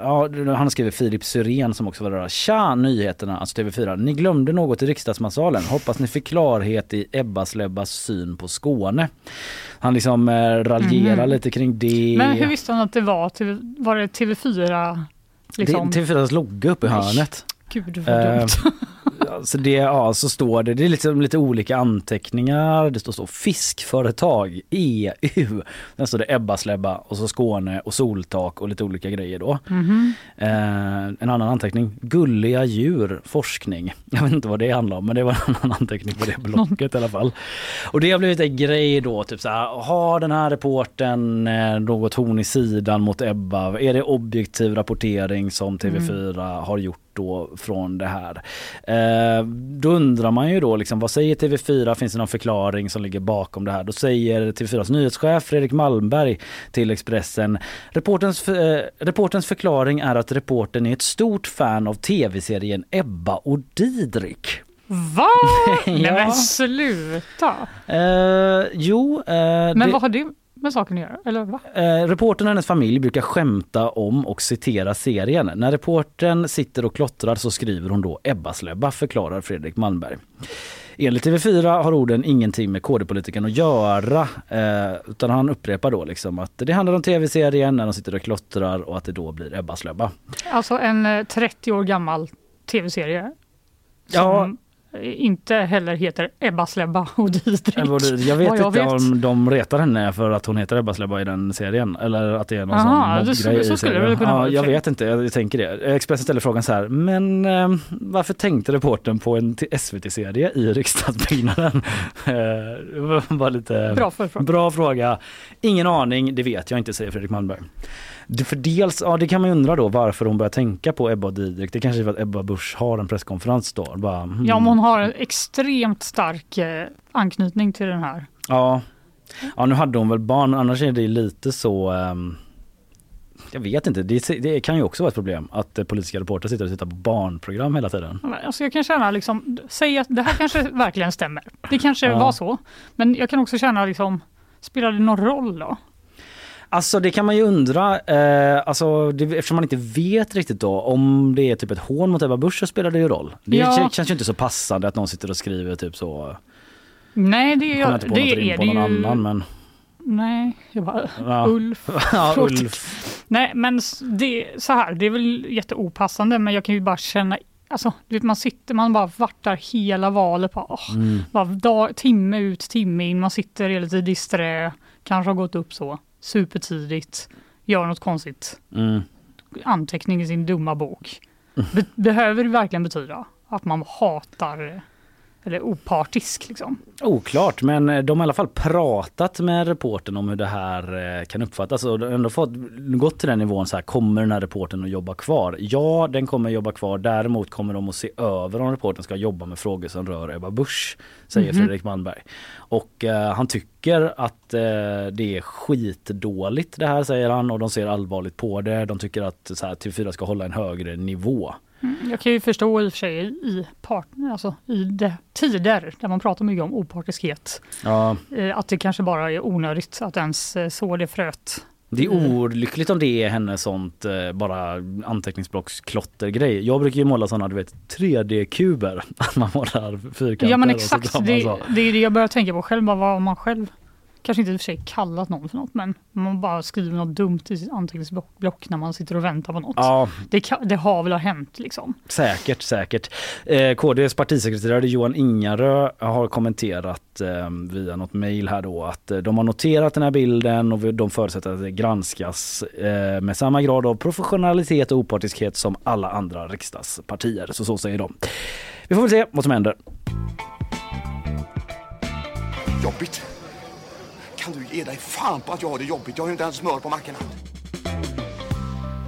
Ja, han skriver Filip Syrén som också var där. Tja nyheterna, alltså TV4. Ni glömde något i riksdagsmatsalen. Hoppas ni fick klarhet i Ebbas Lebbas syn på Skåne. Han liksom eh, raljerar Mhm. lite kring det. Men hur visste han att det var, var det TV4? Liksom? Det är TV4s logga uppe i hörnet. Gud vad Eh, dumt. Så det, ja, så står det, det är liksom lite olika anteckningar. Det står så fiskföretag, EU. Sen står det Ebba Släbba och så Skåne och soltak och lite olika grejer då. Mhm. Eh, en annan anteckning, gulliga djur, forskning. Jag vet inte vad det handlar om men det var en annan anteckning på det blocket i alla fall. Och det har blivit en grej då, typ så här, har den här reporten eh, något horn i sidan mot Ebba? Är det objektiv rapportering som TV4 har gjort då från det här? Eh, då undrar man ju då liksom, vad säger TV4? Finns det någon förklaring som ligger bakom det här? Då säger TV4s nyhetschef Fredrik Malmberg till Expressen Reportens, eh, reportens förklaring är att reporten är ett stort fan av tv-serien Ebba och Didrik. Va? Nej Ja. men sluta! Eh, jo, eh, Men det, vad har det med saken att göra? Eller va? eh, reportern och hennes familj brukar skämta om och citera serien. När reportern sitter och klottrar så skriver hon då Ebbas Lebba, förklarar Fredrik Malmberg. Enligt TV4 har orden ingenting med KD-politiken att göra eh, utan han upprepar då liksom att det handlar om tv-serien när de sitter och klottrar och att det då blir Ebbas Lebba. Alltså en eh, 30 år gammal tv-serie. Ja. Inte heller heter Ebba Släbba och Didrik. Jag vet Vad inte jag vet. om de retar henne för att hon heter Ebba Släbba i den serien eller att det är någon Aha, sån så i skulle det kunna ja, Jag vet inte, jag tänker det. Expressen ställer frågan så här, men eh, varför tänkte reporten på en SVT-serie i riksdagsbyggnaden? Eh, bara lite Bra bra fråga. Ingen aning, det vet jag inte, säger Fredrik Malmberg. För dels, ja det kan man ju undra då varför hon börjar tänka på Ebba och Didrik. Det kanske är för att Ebba Busch har en presskonferens då. Bara, hmm. Ja, men hon har en extremt stark eh, anknytning till den här. Ja. ja, nu hade hon väl barn, annars är det lite så ehm, jag vet inte, det, det kan ju också vara ett problem att eh, politiska reportrar sitter och tittar på barnprogram hela tiden. Alltså jag kan känna liksom, säg att det här kanske verkligen stämmer. Det kanske Ja. var så. Men jag kan också känna liksom, spelar det någon roll då? Alltså det kan man ju undra, eh, alltså, det, eftersom man inte vet riktigt då om det är typ ett hån mot Ebba Busch så spelar det ju roll. Det Ja. känns ju inte så passande att någon sitter och skriver typ så. Nej, det Jag inte på det, något är på det någon ju. annan men. Nej, jag bara, Ja. Ulf. ja. Ulf. Nej, men det, så här, det är väl jätteopassande, men jag kan ju bara känna Alltså, du vet, man sitter, man bara vartar hela valet. Bara, åh, Mm. dag, timme ut, timme in. Man sitter hela tiden disträ. Kanske har gått upp så supertidigt. Gör något konstigt. Mm. Anteckning i sin dumma bok. Be- behöver det verkligen betyda att man hatar eller opartisk liksom? Oklart, men eh, de har i alla fall pratat med reporten om hur det här eh, kan uppfattas och ändå fått, gått till den nivån så här, kommer den här reporten att jobba kvar? Ja, den kommer jobba kvar. Däremot kommer de att se över om reporten ska jobba med frågor som rör Ebba Busch, säger Mhm. Fredrik Malmberg. Och eh, han tycker att eh, det är skitdåligt det här säger han och de ser allvarligt på det. De tycker att så här, TV4 ska hålla en högre nivå. Mm, Jag kan ju förstå i och för sig i, part, alltså i de tider där man pratar mycket om opartiskhet. Ja, eh, Att det kanske bara är onödigt att ens eh, så det fröet. Det är olyckligt om det är hennes sånt eh, bara anteckningsblocksklottergrej. Jag brukar ju måla sådana du vet 3D-kuber. Att man målar fyrkanter Ja men exakt, det, det är det jag börjar tänka på själv. Bara vad man själv kanske inte i och för sig kallat någon för något, men man bara skriver något dumt i sitt anteckningsblock när man sitter och väntar på något. Ja. Det, kan, det har väl hänt liksom. Säkert, säkert. Eh, KDs partisekreterare Johan Ingarö har kommenterat eh, via något mejl här då att eh, de har noterat den här bilden och de förutsätter att det granskas eh, med samma grad av professionalitet och opartiskhet som alla andra riksdagspartier. Så så säger de. Vi får väl se vad som händer. Jobbigt. Kan du ge dig fan på att jag har det jobbigt? Jag har ju inte ens smör på mackorna.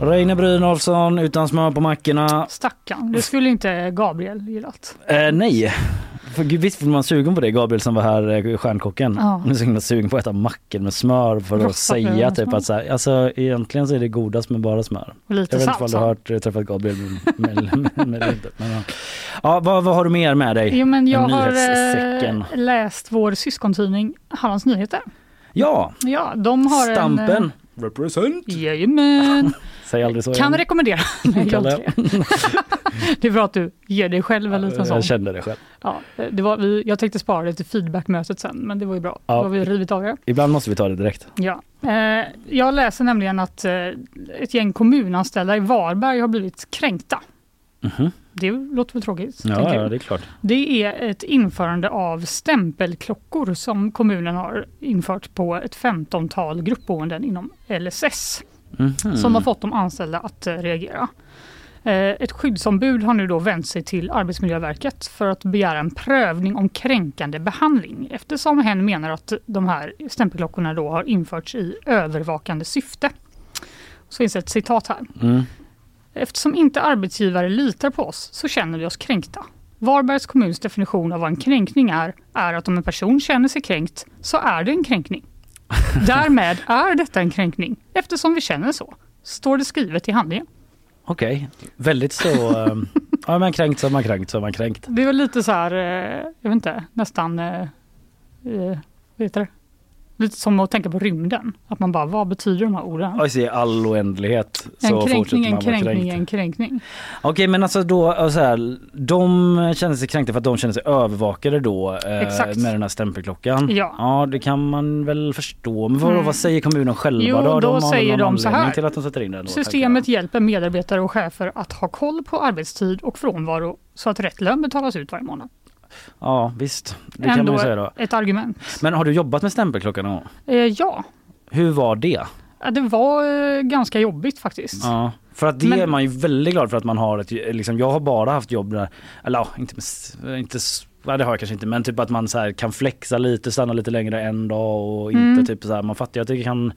Reine Brynolfsson utan smör på mackorna. Stackarn, det skulle inte Gabriel gillat. Eh, nej. För gud, visst var man sugen på det, Gabriel som var här, eh, stjärnkocken. Ja. Man är så himla sugen på att äta mackor med smör för att bröd säga typ smör. att så här, alltså egentligen så är det godast med bara smör. Och lite Jag vet inte ifall du har hört, eh, träffat Gabriel med, med, med, inte. Men, ja. ja, vad, vad har du mer med dig? Jo, men jag har eh, läst vår syskontidning Hallands Nyheter. Ja, Ja, de har en... Stampen. eh, Represent. Jajamän. Säg aldrig så Kan igen. rekommendera. Nej, det. det är bra att du ger dig själv en liten sån. Jag kände det själv. Ja, det var, vi, jag tänkte spara det till feedbackmötet sen, men det var ju bra. Ja. Då har vi rivit av det. Ibland måste vi ta det direkt. Ja. Eh, jag läser nämligen att eh, ett gäng kommunanställda i Varberg har blivit kränkta. Mhm. Det låter väl tråkigt? Ja, ja, det är klart. Det är ett införande av stämpelklockor som kommunen har infört på ett 15-tal gruppboenden inom LSS Mhm. som har fått de anställda att eh, reagera. Eh, Ett skyddsombud har nu då vänt sig till Arbetsmiljöverket för att begära en prövning om kränkande behandling eftersom hen menar att de här stämpelklockorna då har införts i övervakande syfte. Så finns ett citat här. Mm. Eftersom inte arbetsgivare litar på oss så känner vi oss kränkta. Varbergs kommuns definition av vad en kränkning är, är att om en person känner sig kränkt så är det en kränkning. Därmed är detta en kränkning eftersom vi känner så. Står det skrivet i handlingen. Okej, väldigt så... ehm, ja, man kränkt så har man kränkt så har man kränkt. Det är väl lite så här, eh, jag vet inte, nästan, eh, vad heter det? Lite som att tänka på rymden. Att man bara, vad betyder de här orden? Och i all oändlighet så En kränkning, fortsätter en man vara kränkning, kränkt. en kränkning. Okej men alltså då, alltså här, de känner sig kränkta för att de känner sig övervakade då eh, med den här stämpelklockan. Ja. ja det kan man väl förstå. Men vad, Mm. vad säger kommunen själva Jo, då? då de säger de så här. till att de sätter in den då, Systemet hjälper medarbetare och chefer att ha koll på arbetstid och frånvaro så att rätt lön betalas ut varje månad. Jag. Ja visst, det kan man Ändå ju säga då. ett argument. Men har du jobbat med stämpelklockan någon gång? Eh, ja, Hur var det? Ja, det var eh, ganska jobbigt faktiskt. Ja, för att det Men- är man ju väldigt glad för att man har ett, liksom jag har bara haft jobb där, eller ja, inte, med inte s- det har jag kanske inte men typ att man så här kan flexa lite, stanna lite längre en dag och inte Mm. typ så här, man fattar ju att det kan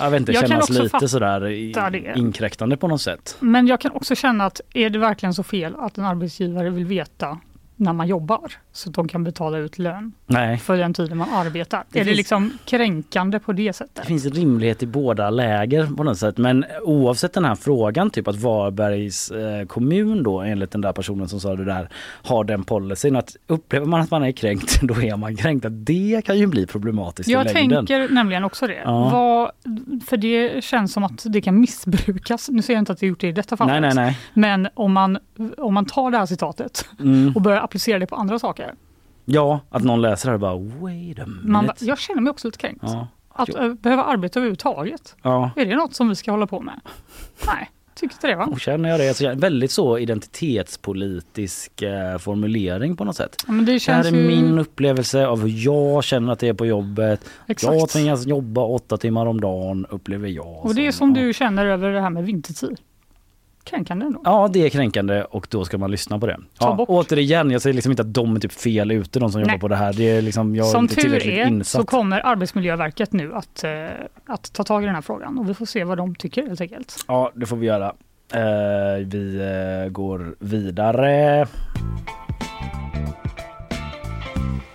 jag vet inte, Jag kan kännas också lite sådär i- fatta det. inkräktande på något sätt. Men jag kan också känna att är det verkligen så fel att en arbetsgivare vill veta när man jobbar så att de kan betala ut lön Nej. för den tiden man arbetar? Det är det finns- liksom kränkande på det Det sättet? finns rimlighet i båda läger på något sätt men oavsett den här frågan typ att Varbergs eh, kommun då enligt den där personen som sa det där har den policyn att upplever man att man är kränkt då är man kränkt. Det kan ju bli problematiskt Jag i längden. tänker nämligen också det. Ja. Vad, för det känns som att det kan missbrukas. Nu säger jag inte att det gjort det i detta fallet. Nej, nej, nej. Men om man, om man tar det här citatet Mm. och börjar applicera det på andra saker. Ja, att någon läser det och bara wait a minute. Man, jag känner mig också lite kränkt. Ja. Att eh, behöva arbeta överhuvudtaget. Ja. Är det något som vi ska hålla på med? Nej, tycker inte det va? Och känner jag det, så väldigt så identitetspolitisk eh, formulering på något sätt. Ja, det det här är ju... min upplevelse av hur jag känner att det är på jobbet. Exakt. Jag tvingas jobba åtta timmar om dagen upplever jag. Och det är som du känner över det här med vintertid. Kränkande ändå. Ja det är kränkande och då ska man lyssna på det. Ta Ja, bort. återigen, jag säger liksom inte att de är typ fel ute de som Nej. jobbar på det här. Det är liksom, jag är Som inte tur är insatt. så kommer Arbetsmiljöverket nu att, eh, att ta tag i den här frågan och vi får se vad de tycker helt enkelt. Ja det får vi göra. Eh, vi eh, går vidare.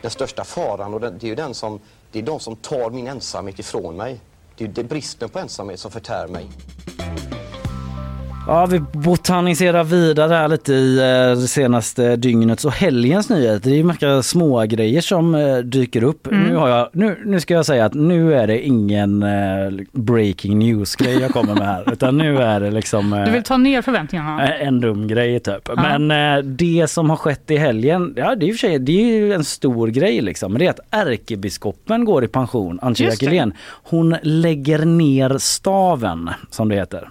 Den största faran, och det är ju den som, det är de som tar min ensamhet ifrån mig. Det är bristen på ensamhet som förtär mig. Ja, vi botaniserar vidare här lite i eh, det senaste dygnets och helgens nyheter. Det är mycket små grejer som eh, dyker upp. Mm. Nu, har jag, nu, nu ska jag säga att nu är det ingen eh, breaking news-grej jag kommer med här. utan nu är det liksom... Du vill ta ner förväntningarna? En dum grej typ. Men eh, det som har skett i helgen, ja det är, för sig, det är ju en stor grej liksom. Men det är att ärkebiskopen går i pension, det. Jackelén. Hon lägger ner staven som det heter.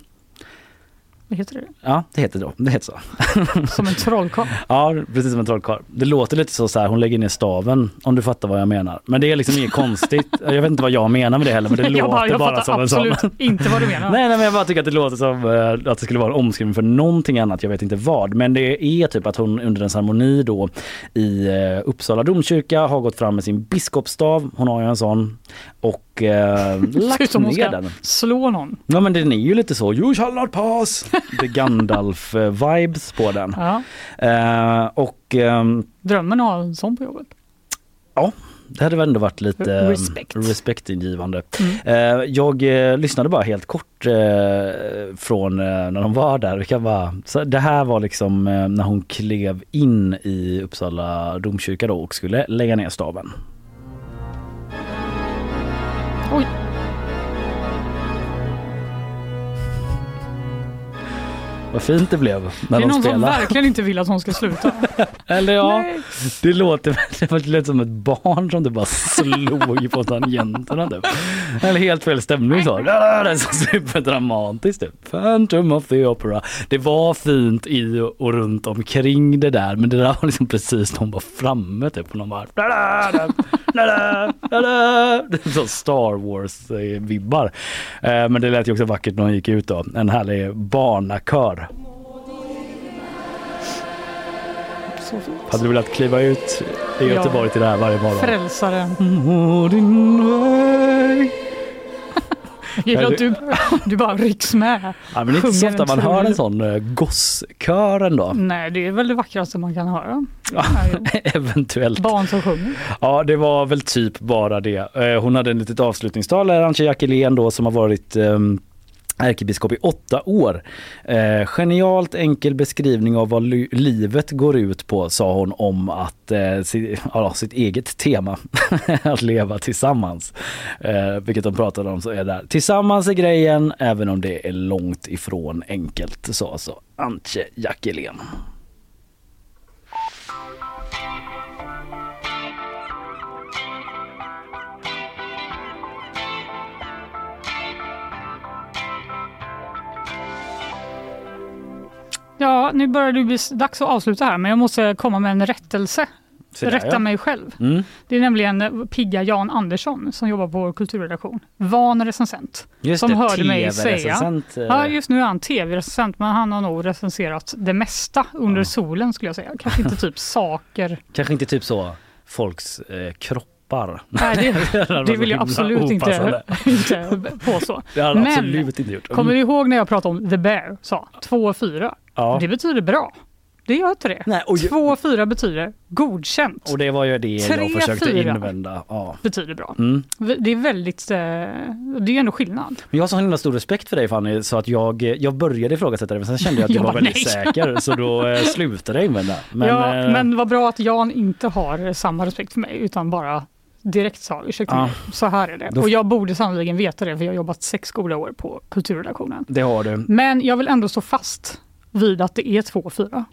Heter det? Ja det heter då, det heter så. Som en trollkarl? Ja precis som en trollkarl. Det låter lite så, så här, hon lägger ner staven om du fattar vad jag menar. Men det är liksom inget konstigt. Jag vet inte vad jag menar med det heller men det jag låter bara, jag bara som en sån. absolut inte vad du menar. Nej, nej men jag bara tycker att det låter som eh, att det skulle vara en omskrivning för någonting annat, jag vet inte vad. Men det är typ att hon under en ceremoni då i eh, Uppsala domkyrka har gått fram med sin biskopsstav, hon har ju en sån, och eh, Ser ut lagt ner den. slå någon. Ja men den är ju lite så, you shall not pass, the Gandalf-vibes på den. Ja. Eh, och ehm, Drömmen att ha en sån på jobbet. Ja, det hade väl ändå varit lite eh, Respect. respektingivande. Eh, jag eh, lyssnade bara helt kort eh, från eh, när de var där. Vi kan bara, så det här var liksom eh, när hon klev in i Uppsala domkyrka då och skulle lägga ner staven. Oj. Vad fint det blev när det är de någon som spelade. verkligen inte vill att hon ska sluta. Eller ja, Nej. det låter det lät som ett barn som du bara slog på tangenterna typ. Eller helt fel stämning så. Det är så superdramatiskt typ. Phantom of the Opera. Det var fint i och runt omkring det där men det där var liksom precis när hon var framme typ. Och de bara Så Star Wars eh, vibbar. Eh, Men det lät ju också vackert när hon gick ut då. En härlig barnakör. Så fint. Hade du velat kliva ut i Ja. Göteborg till det här varje morgon? Frälsaren. Din väg. Gillar att du, du bara rycks med. Ja, men det är inte så ofta man hör en sån uh, gosskör ändå. Nej, det är väl det vackraste man kan höra. Ja, eventuellt. Barn som sjunger. Ja, det var väl typ bara det. Eh, Hon hade en litet avslutningstal, Antje Jackelén då som har varit ehm, ärkebiskop i åtta år. Eh, genialt enkel beskrivning av vad livet går ut på sa hon om att eh, si, ja, sitt eget tema att leva tillsammans. Eh, vilket de pratade om så är där. Tillsammans är grejen även om det är långt ifrån enkelt sa alltså Antje Jackelén. Ja, nu börjar det bli dags att avsluta här, men jag måste komma med en rättelse. Där, Rätta ja. mig själv. Mm. Det är nämligen eh, pigga Jan Andersson som jobbar på vår kulturredaktion. Van recensent. Just som det, hörde mig säga. Eh. Ja, just nu är han tv-recensent, men han har nog recenserat det mesta under solen skulle jag säga. Kanske inte typ saker. Kanske inte typ så folks eh, kroppar. Nej, det, det vill jag absolut inte, opassande. inte påstå. Det hade jag Men absolut inte gjort. Mm. kommer du ihåg när jag pratade om The Bear? Sa 2 och 4. Ja. Det betyder bra. Det gör inte det. Nej, och ju- 2 och 4 betyder godkänt. Och det var ju det Tre, jag försökte fyra. invända. Ja. betyder bra. Mm. Det är väldigt, eh, det är ju ändå skillnad. Men jag har så himla stor respekt för dig Fanny så att jag, jag började ifrågasätta det men sen kände jag att du Jag var väldigt nej. säker så då eh, slutade jag invända. Men, ja, eh, men vad bra att Jan inte har samma respekt för mig utan bara direkt sa ursäkta Ja. så här är det. Och jag borde sannoliken veta det för jag har jobbat sex goda år på kulturredaktionen. det har du. Men jag vill ändå stå fast vid att det är 2-4.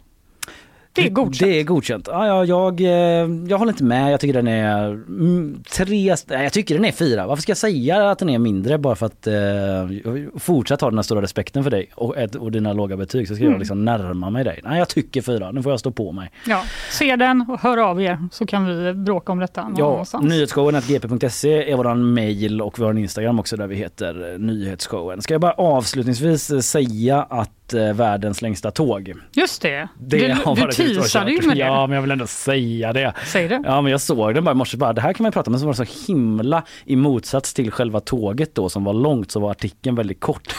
Det är godkänt. Det är godkänt. Ja, ja, jag, eh, jag håller inte med. Jag tycker den är mm, tre, jag tycker den är fyra. Varför ska jag säga att den är mindre bara för att eh, fortsatt ha den här stora respekten för dig och, ett, och dina låga betyg så ska Mm. jag liksom närma mig dig. Nej jag tycker fyra, nu får jag stå på mig. Ja, se den och hör av er så kan vi bråka om detta Ja, annanstans. nyhetsshowen.gp.se är våran mail och vi har en Instagram också där vi heter eh, Nyhetsshowen. Ska jag bara avslutningsvis eh, säga att eh, världens längsta tåg. Just det, Det du, har du teasade ju med det. Ja men jag vill ändå säga det. Säg det. Ja men jag såg den bara i morse, bara, det här kan man prata om, men så var det så himla i motsats till själva tåget då som var långt så var artikeln väldigt kort.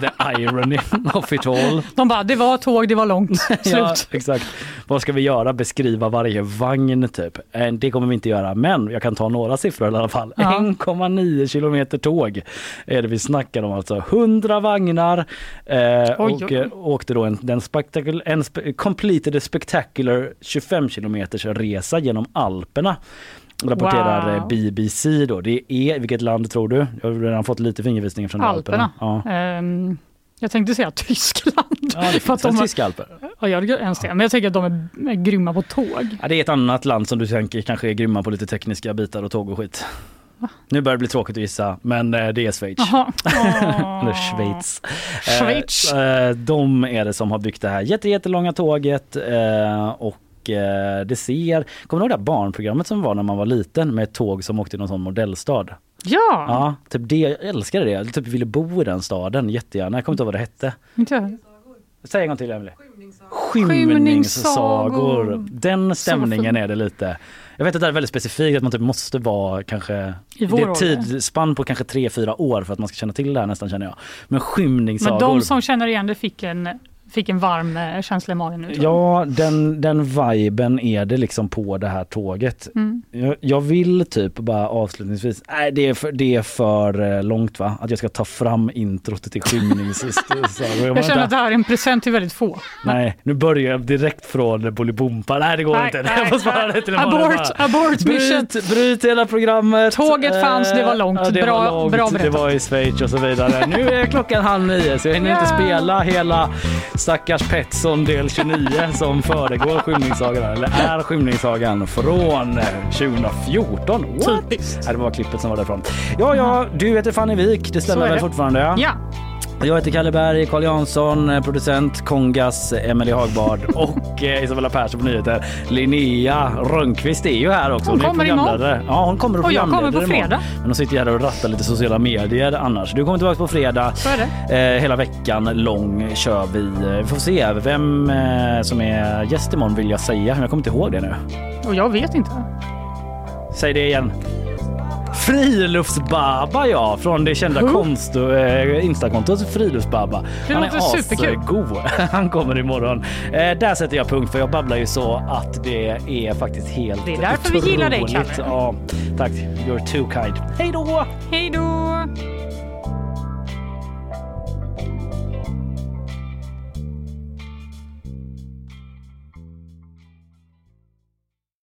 The irony of it all. De bara, det var tåg, det var långt. Slut. Ja, exakt. Vad ska vi göra? Beskriva varje vagn typ? Eh, Det kommer vi inte göra, men jag kan ta några siffror i alla fall. Ja. 1,9 kilometer tåg är det vi snackar om alltså. 100 vagnar eh, och och eh, åkte då en, den spektakul, en spe, completed a spectacular 25 kilometers resa genom Alperna. Rapporterar eh, Wow. BBC då. Det är, vilket land tror du? Jag har redan fått lite fingervisningar från Alperna. Ja. Ehm, jag tänkte säga Tyskland. Ja, det finns de tyska alper? Ja, jag ens det. Men jag tänker att de är, är grymma på tåg. Ja, det är ett annat land som du tänker kanske är grymma på lite tekniska bitar och tåg och skit. Nu börjar det bli tråkigt att gissa, men eh, det är Schweiz. Eller Schweiz. Schweiz. Eh, eh, de är det som har byggt det här jätte, jättelånga tåget eh, och eh, det ser, kommer du ihåg det här barnprogrammet som var när man var liten med ett tåg som åkte i någon sån modellstad? Ja, Ja, typ det, jag älskade det. Jag typ ville bo i den staden jättegärna. Jag kommer inte ihåg vad det hette. inte. Säg en gång till Emelie. Skymningssagor. Skymningssagor. Den stämningen är det lite. Jag vet att det är väldigt specifikt att man typ måste vara kanske I vår det är tidsspann på kanske tre fyra år för att man ska känna till det här nästan känner jag. Men skymningssagor. Men de som känner igen det fick en, fick en varm eh, känsla i magen nu. jag. Ja, den, den viben är det liksom på det här tåget. Mm. Jag, jag vill typ bara avslutningsvis, nej det är för, det är för eh, långt va? Att jag ska ta fram introt till skymningssagor. Jag känner att det här är en present till väldigt få. Nej, nu börjar jag direkt från Bolibompa. Nej det går Nej, inte. nej, jag får spara det till Abort, abort mission. Bryt, bryt hela programmet. Tåget fanns, det var långt. Ja, det Bra- var långt, bra Det berättat. var i Schweiz och så vidare. Nu är klockan halv nio så jag hinner inte Ja. spela hela stackars Petson del 29 som föregår skymningssagan, eller är skymningssagan från eh, 2014. What? Typiskt. Det var klippet som var därifrån. Ja, ja, du heter Fanny Wik, det stämmer väl det. fortfarande? Ja. Jag heter Kalle Berg, Carl Jansson, eh, producent, Kongas, Emelie Hagbard och eh, Isabella Persson på nyheter. Linnea Rönnqvist är ju här också. Hon är kommer imorgon. Ja, hon kommer och Och jag kommer på imorgon. fredag. Men hon sitter ju här och rattar lite sociala medier annars. Du kommer tillbaka på fredag. Så är det. Eh, hela veckan lång kör vi. Vi får se vem eh, som är gäst imorgon vill jag säga. Jag kommer inte ihåg det nu. Och jag vet inte. Säg det igen. Friluftsbaba ja, från det kända konst eh, Instakontot Friluftsbaba. Det Han är asgod. Han kommer imorgon. Eh, där sätter jag punkt för jag babblar ju så att det är faktiskt helt Det är därför vi gillar dig, otroligt. Kalle. Ja, tack. You're too kind. Hej då! Hej då!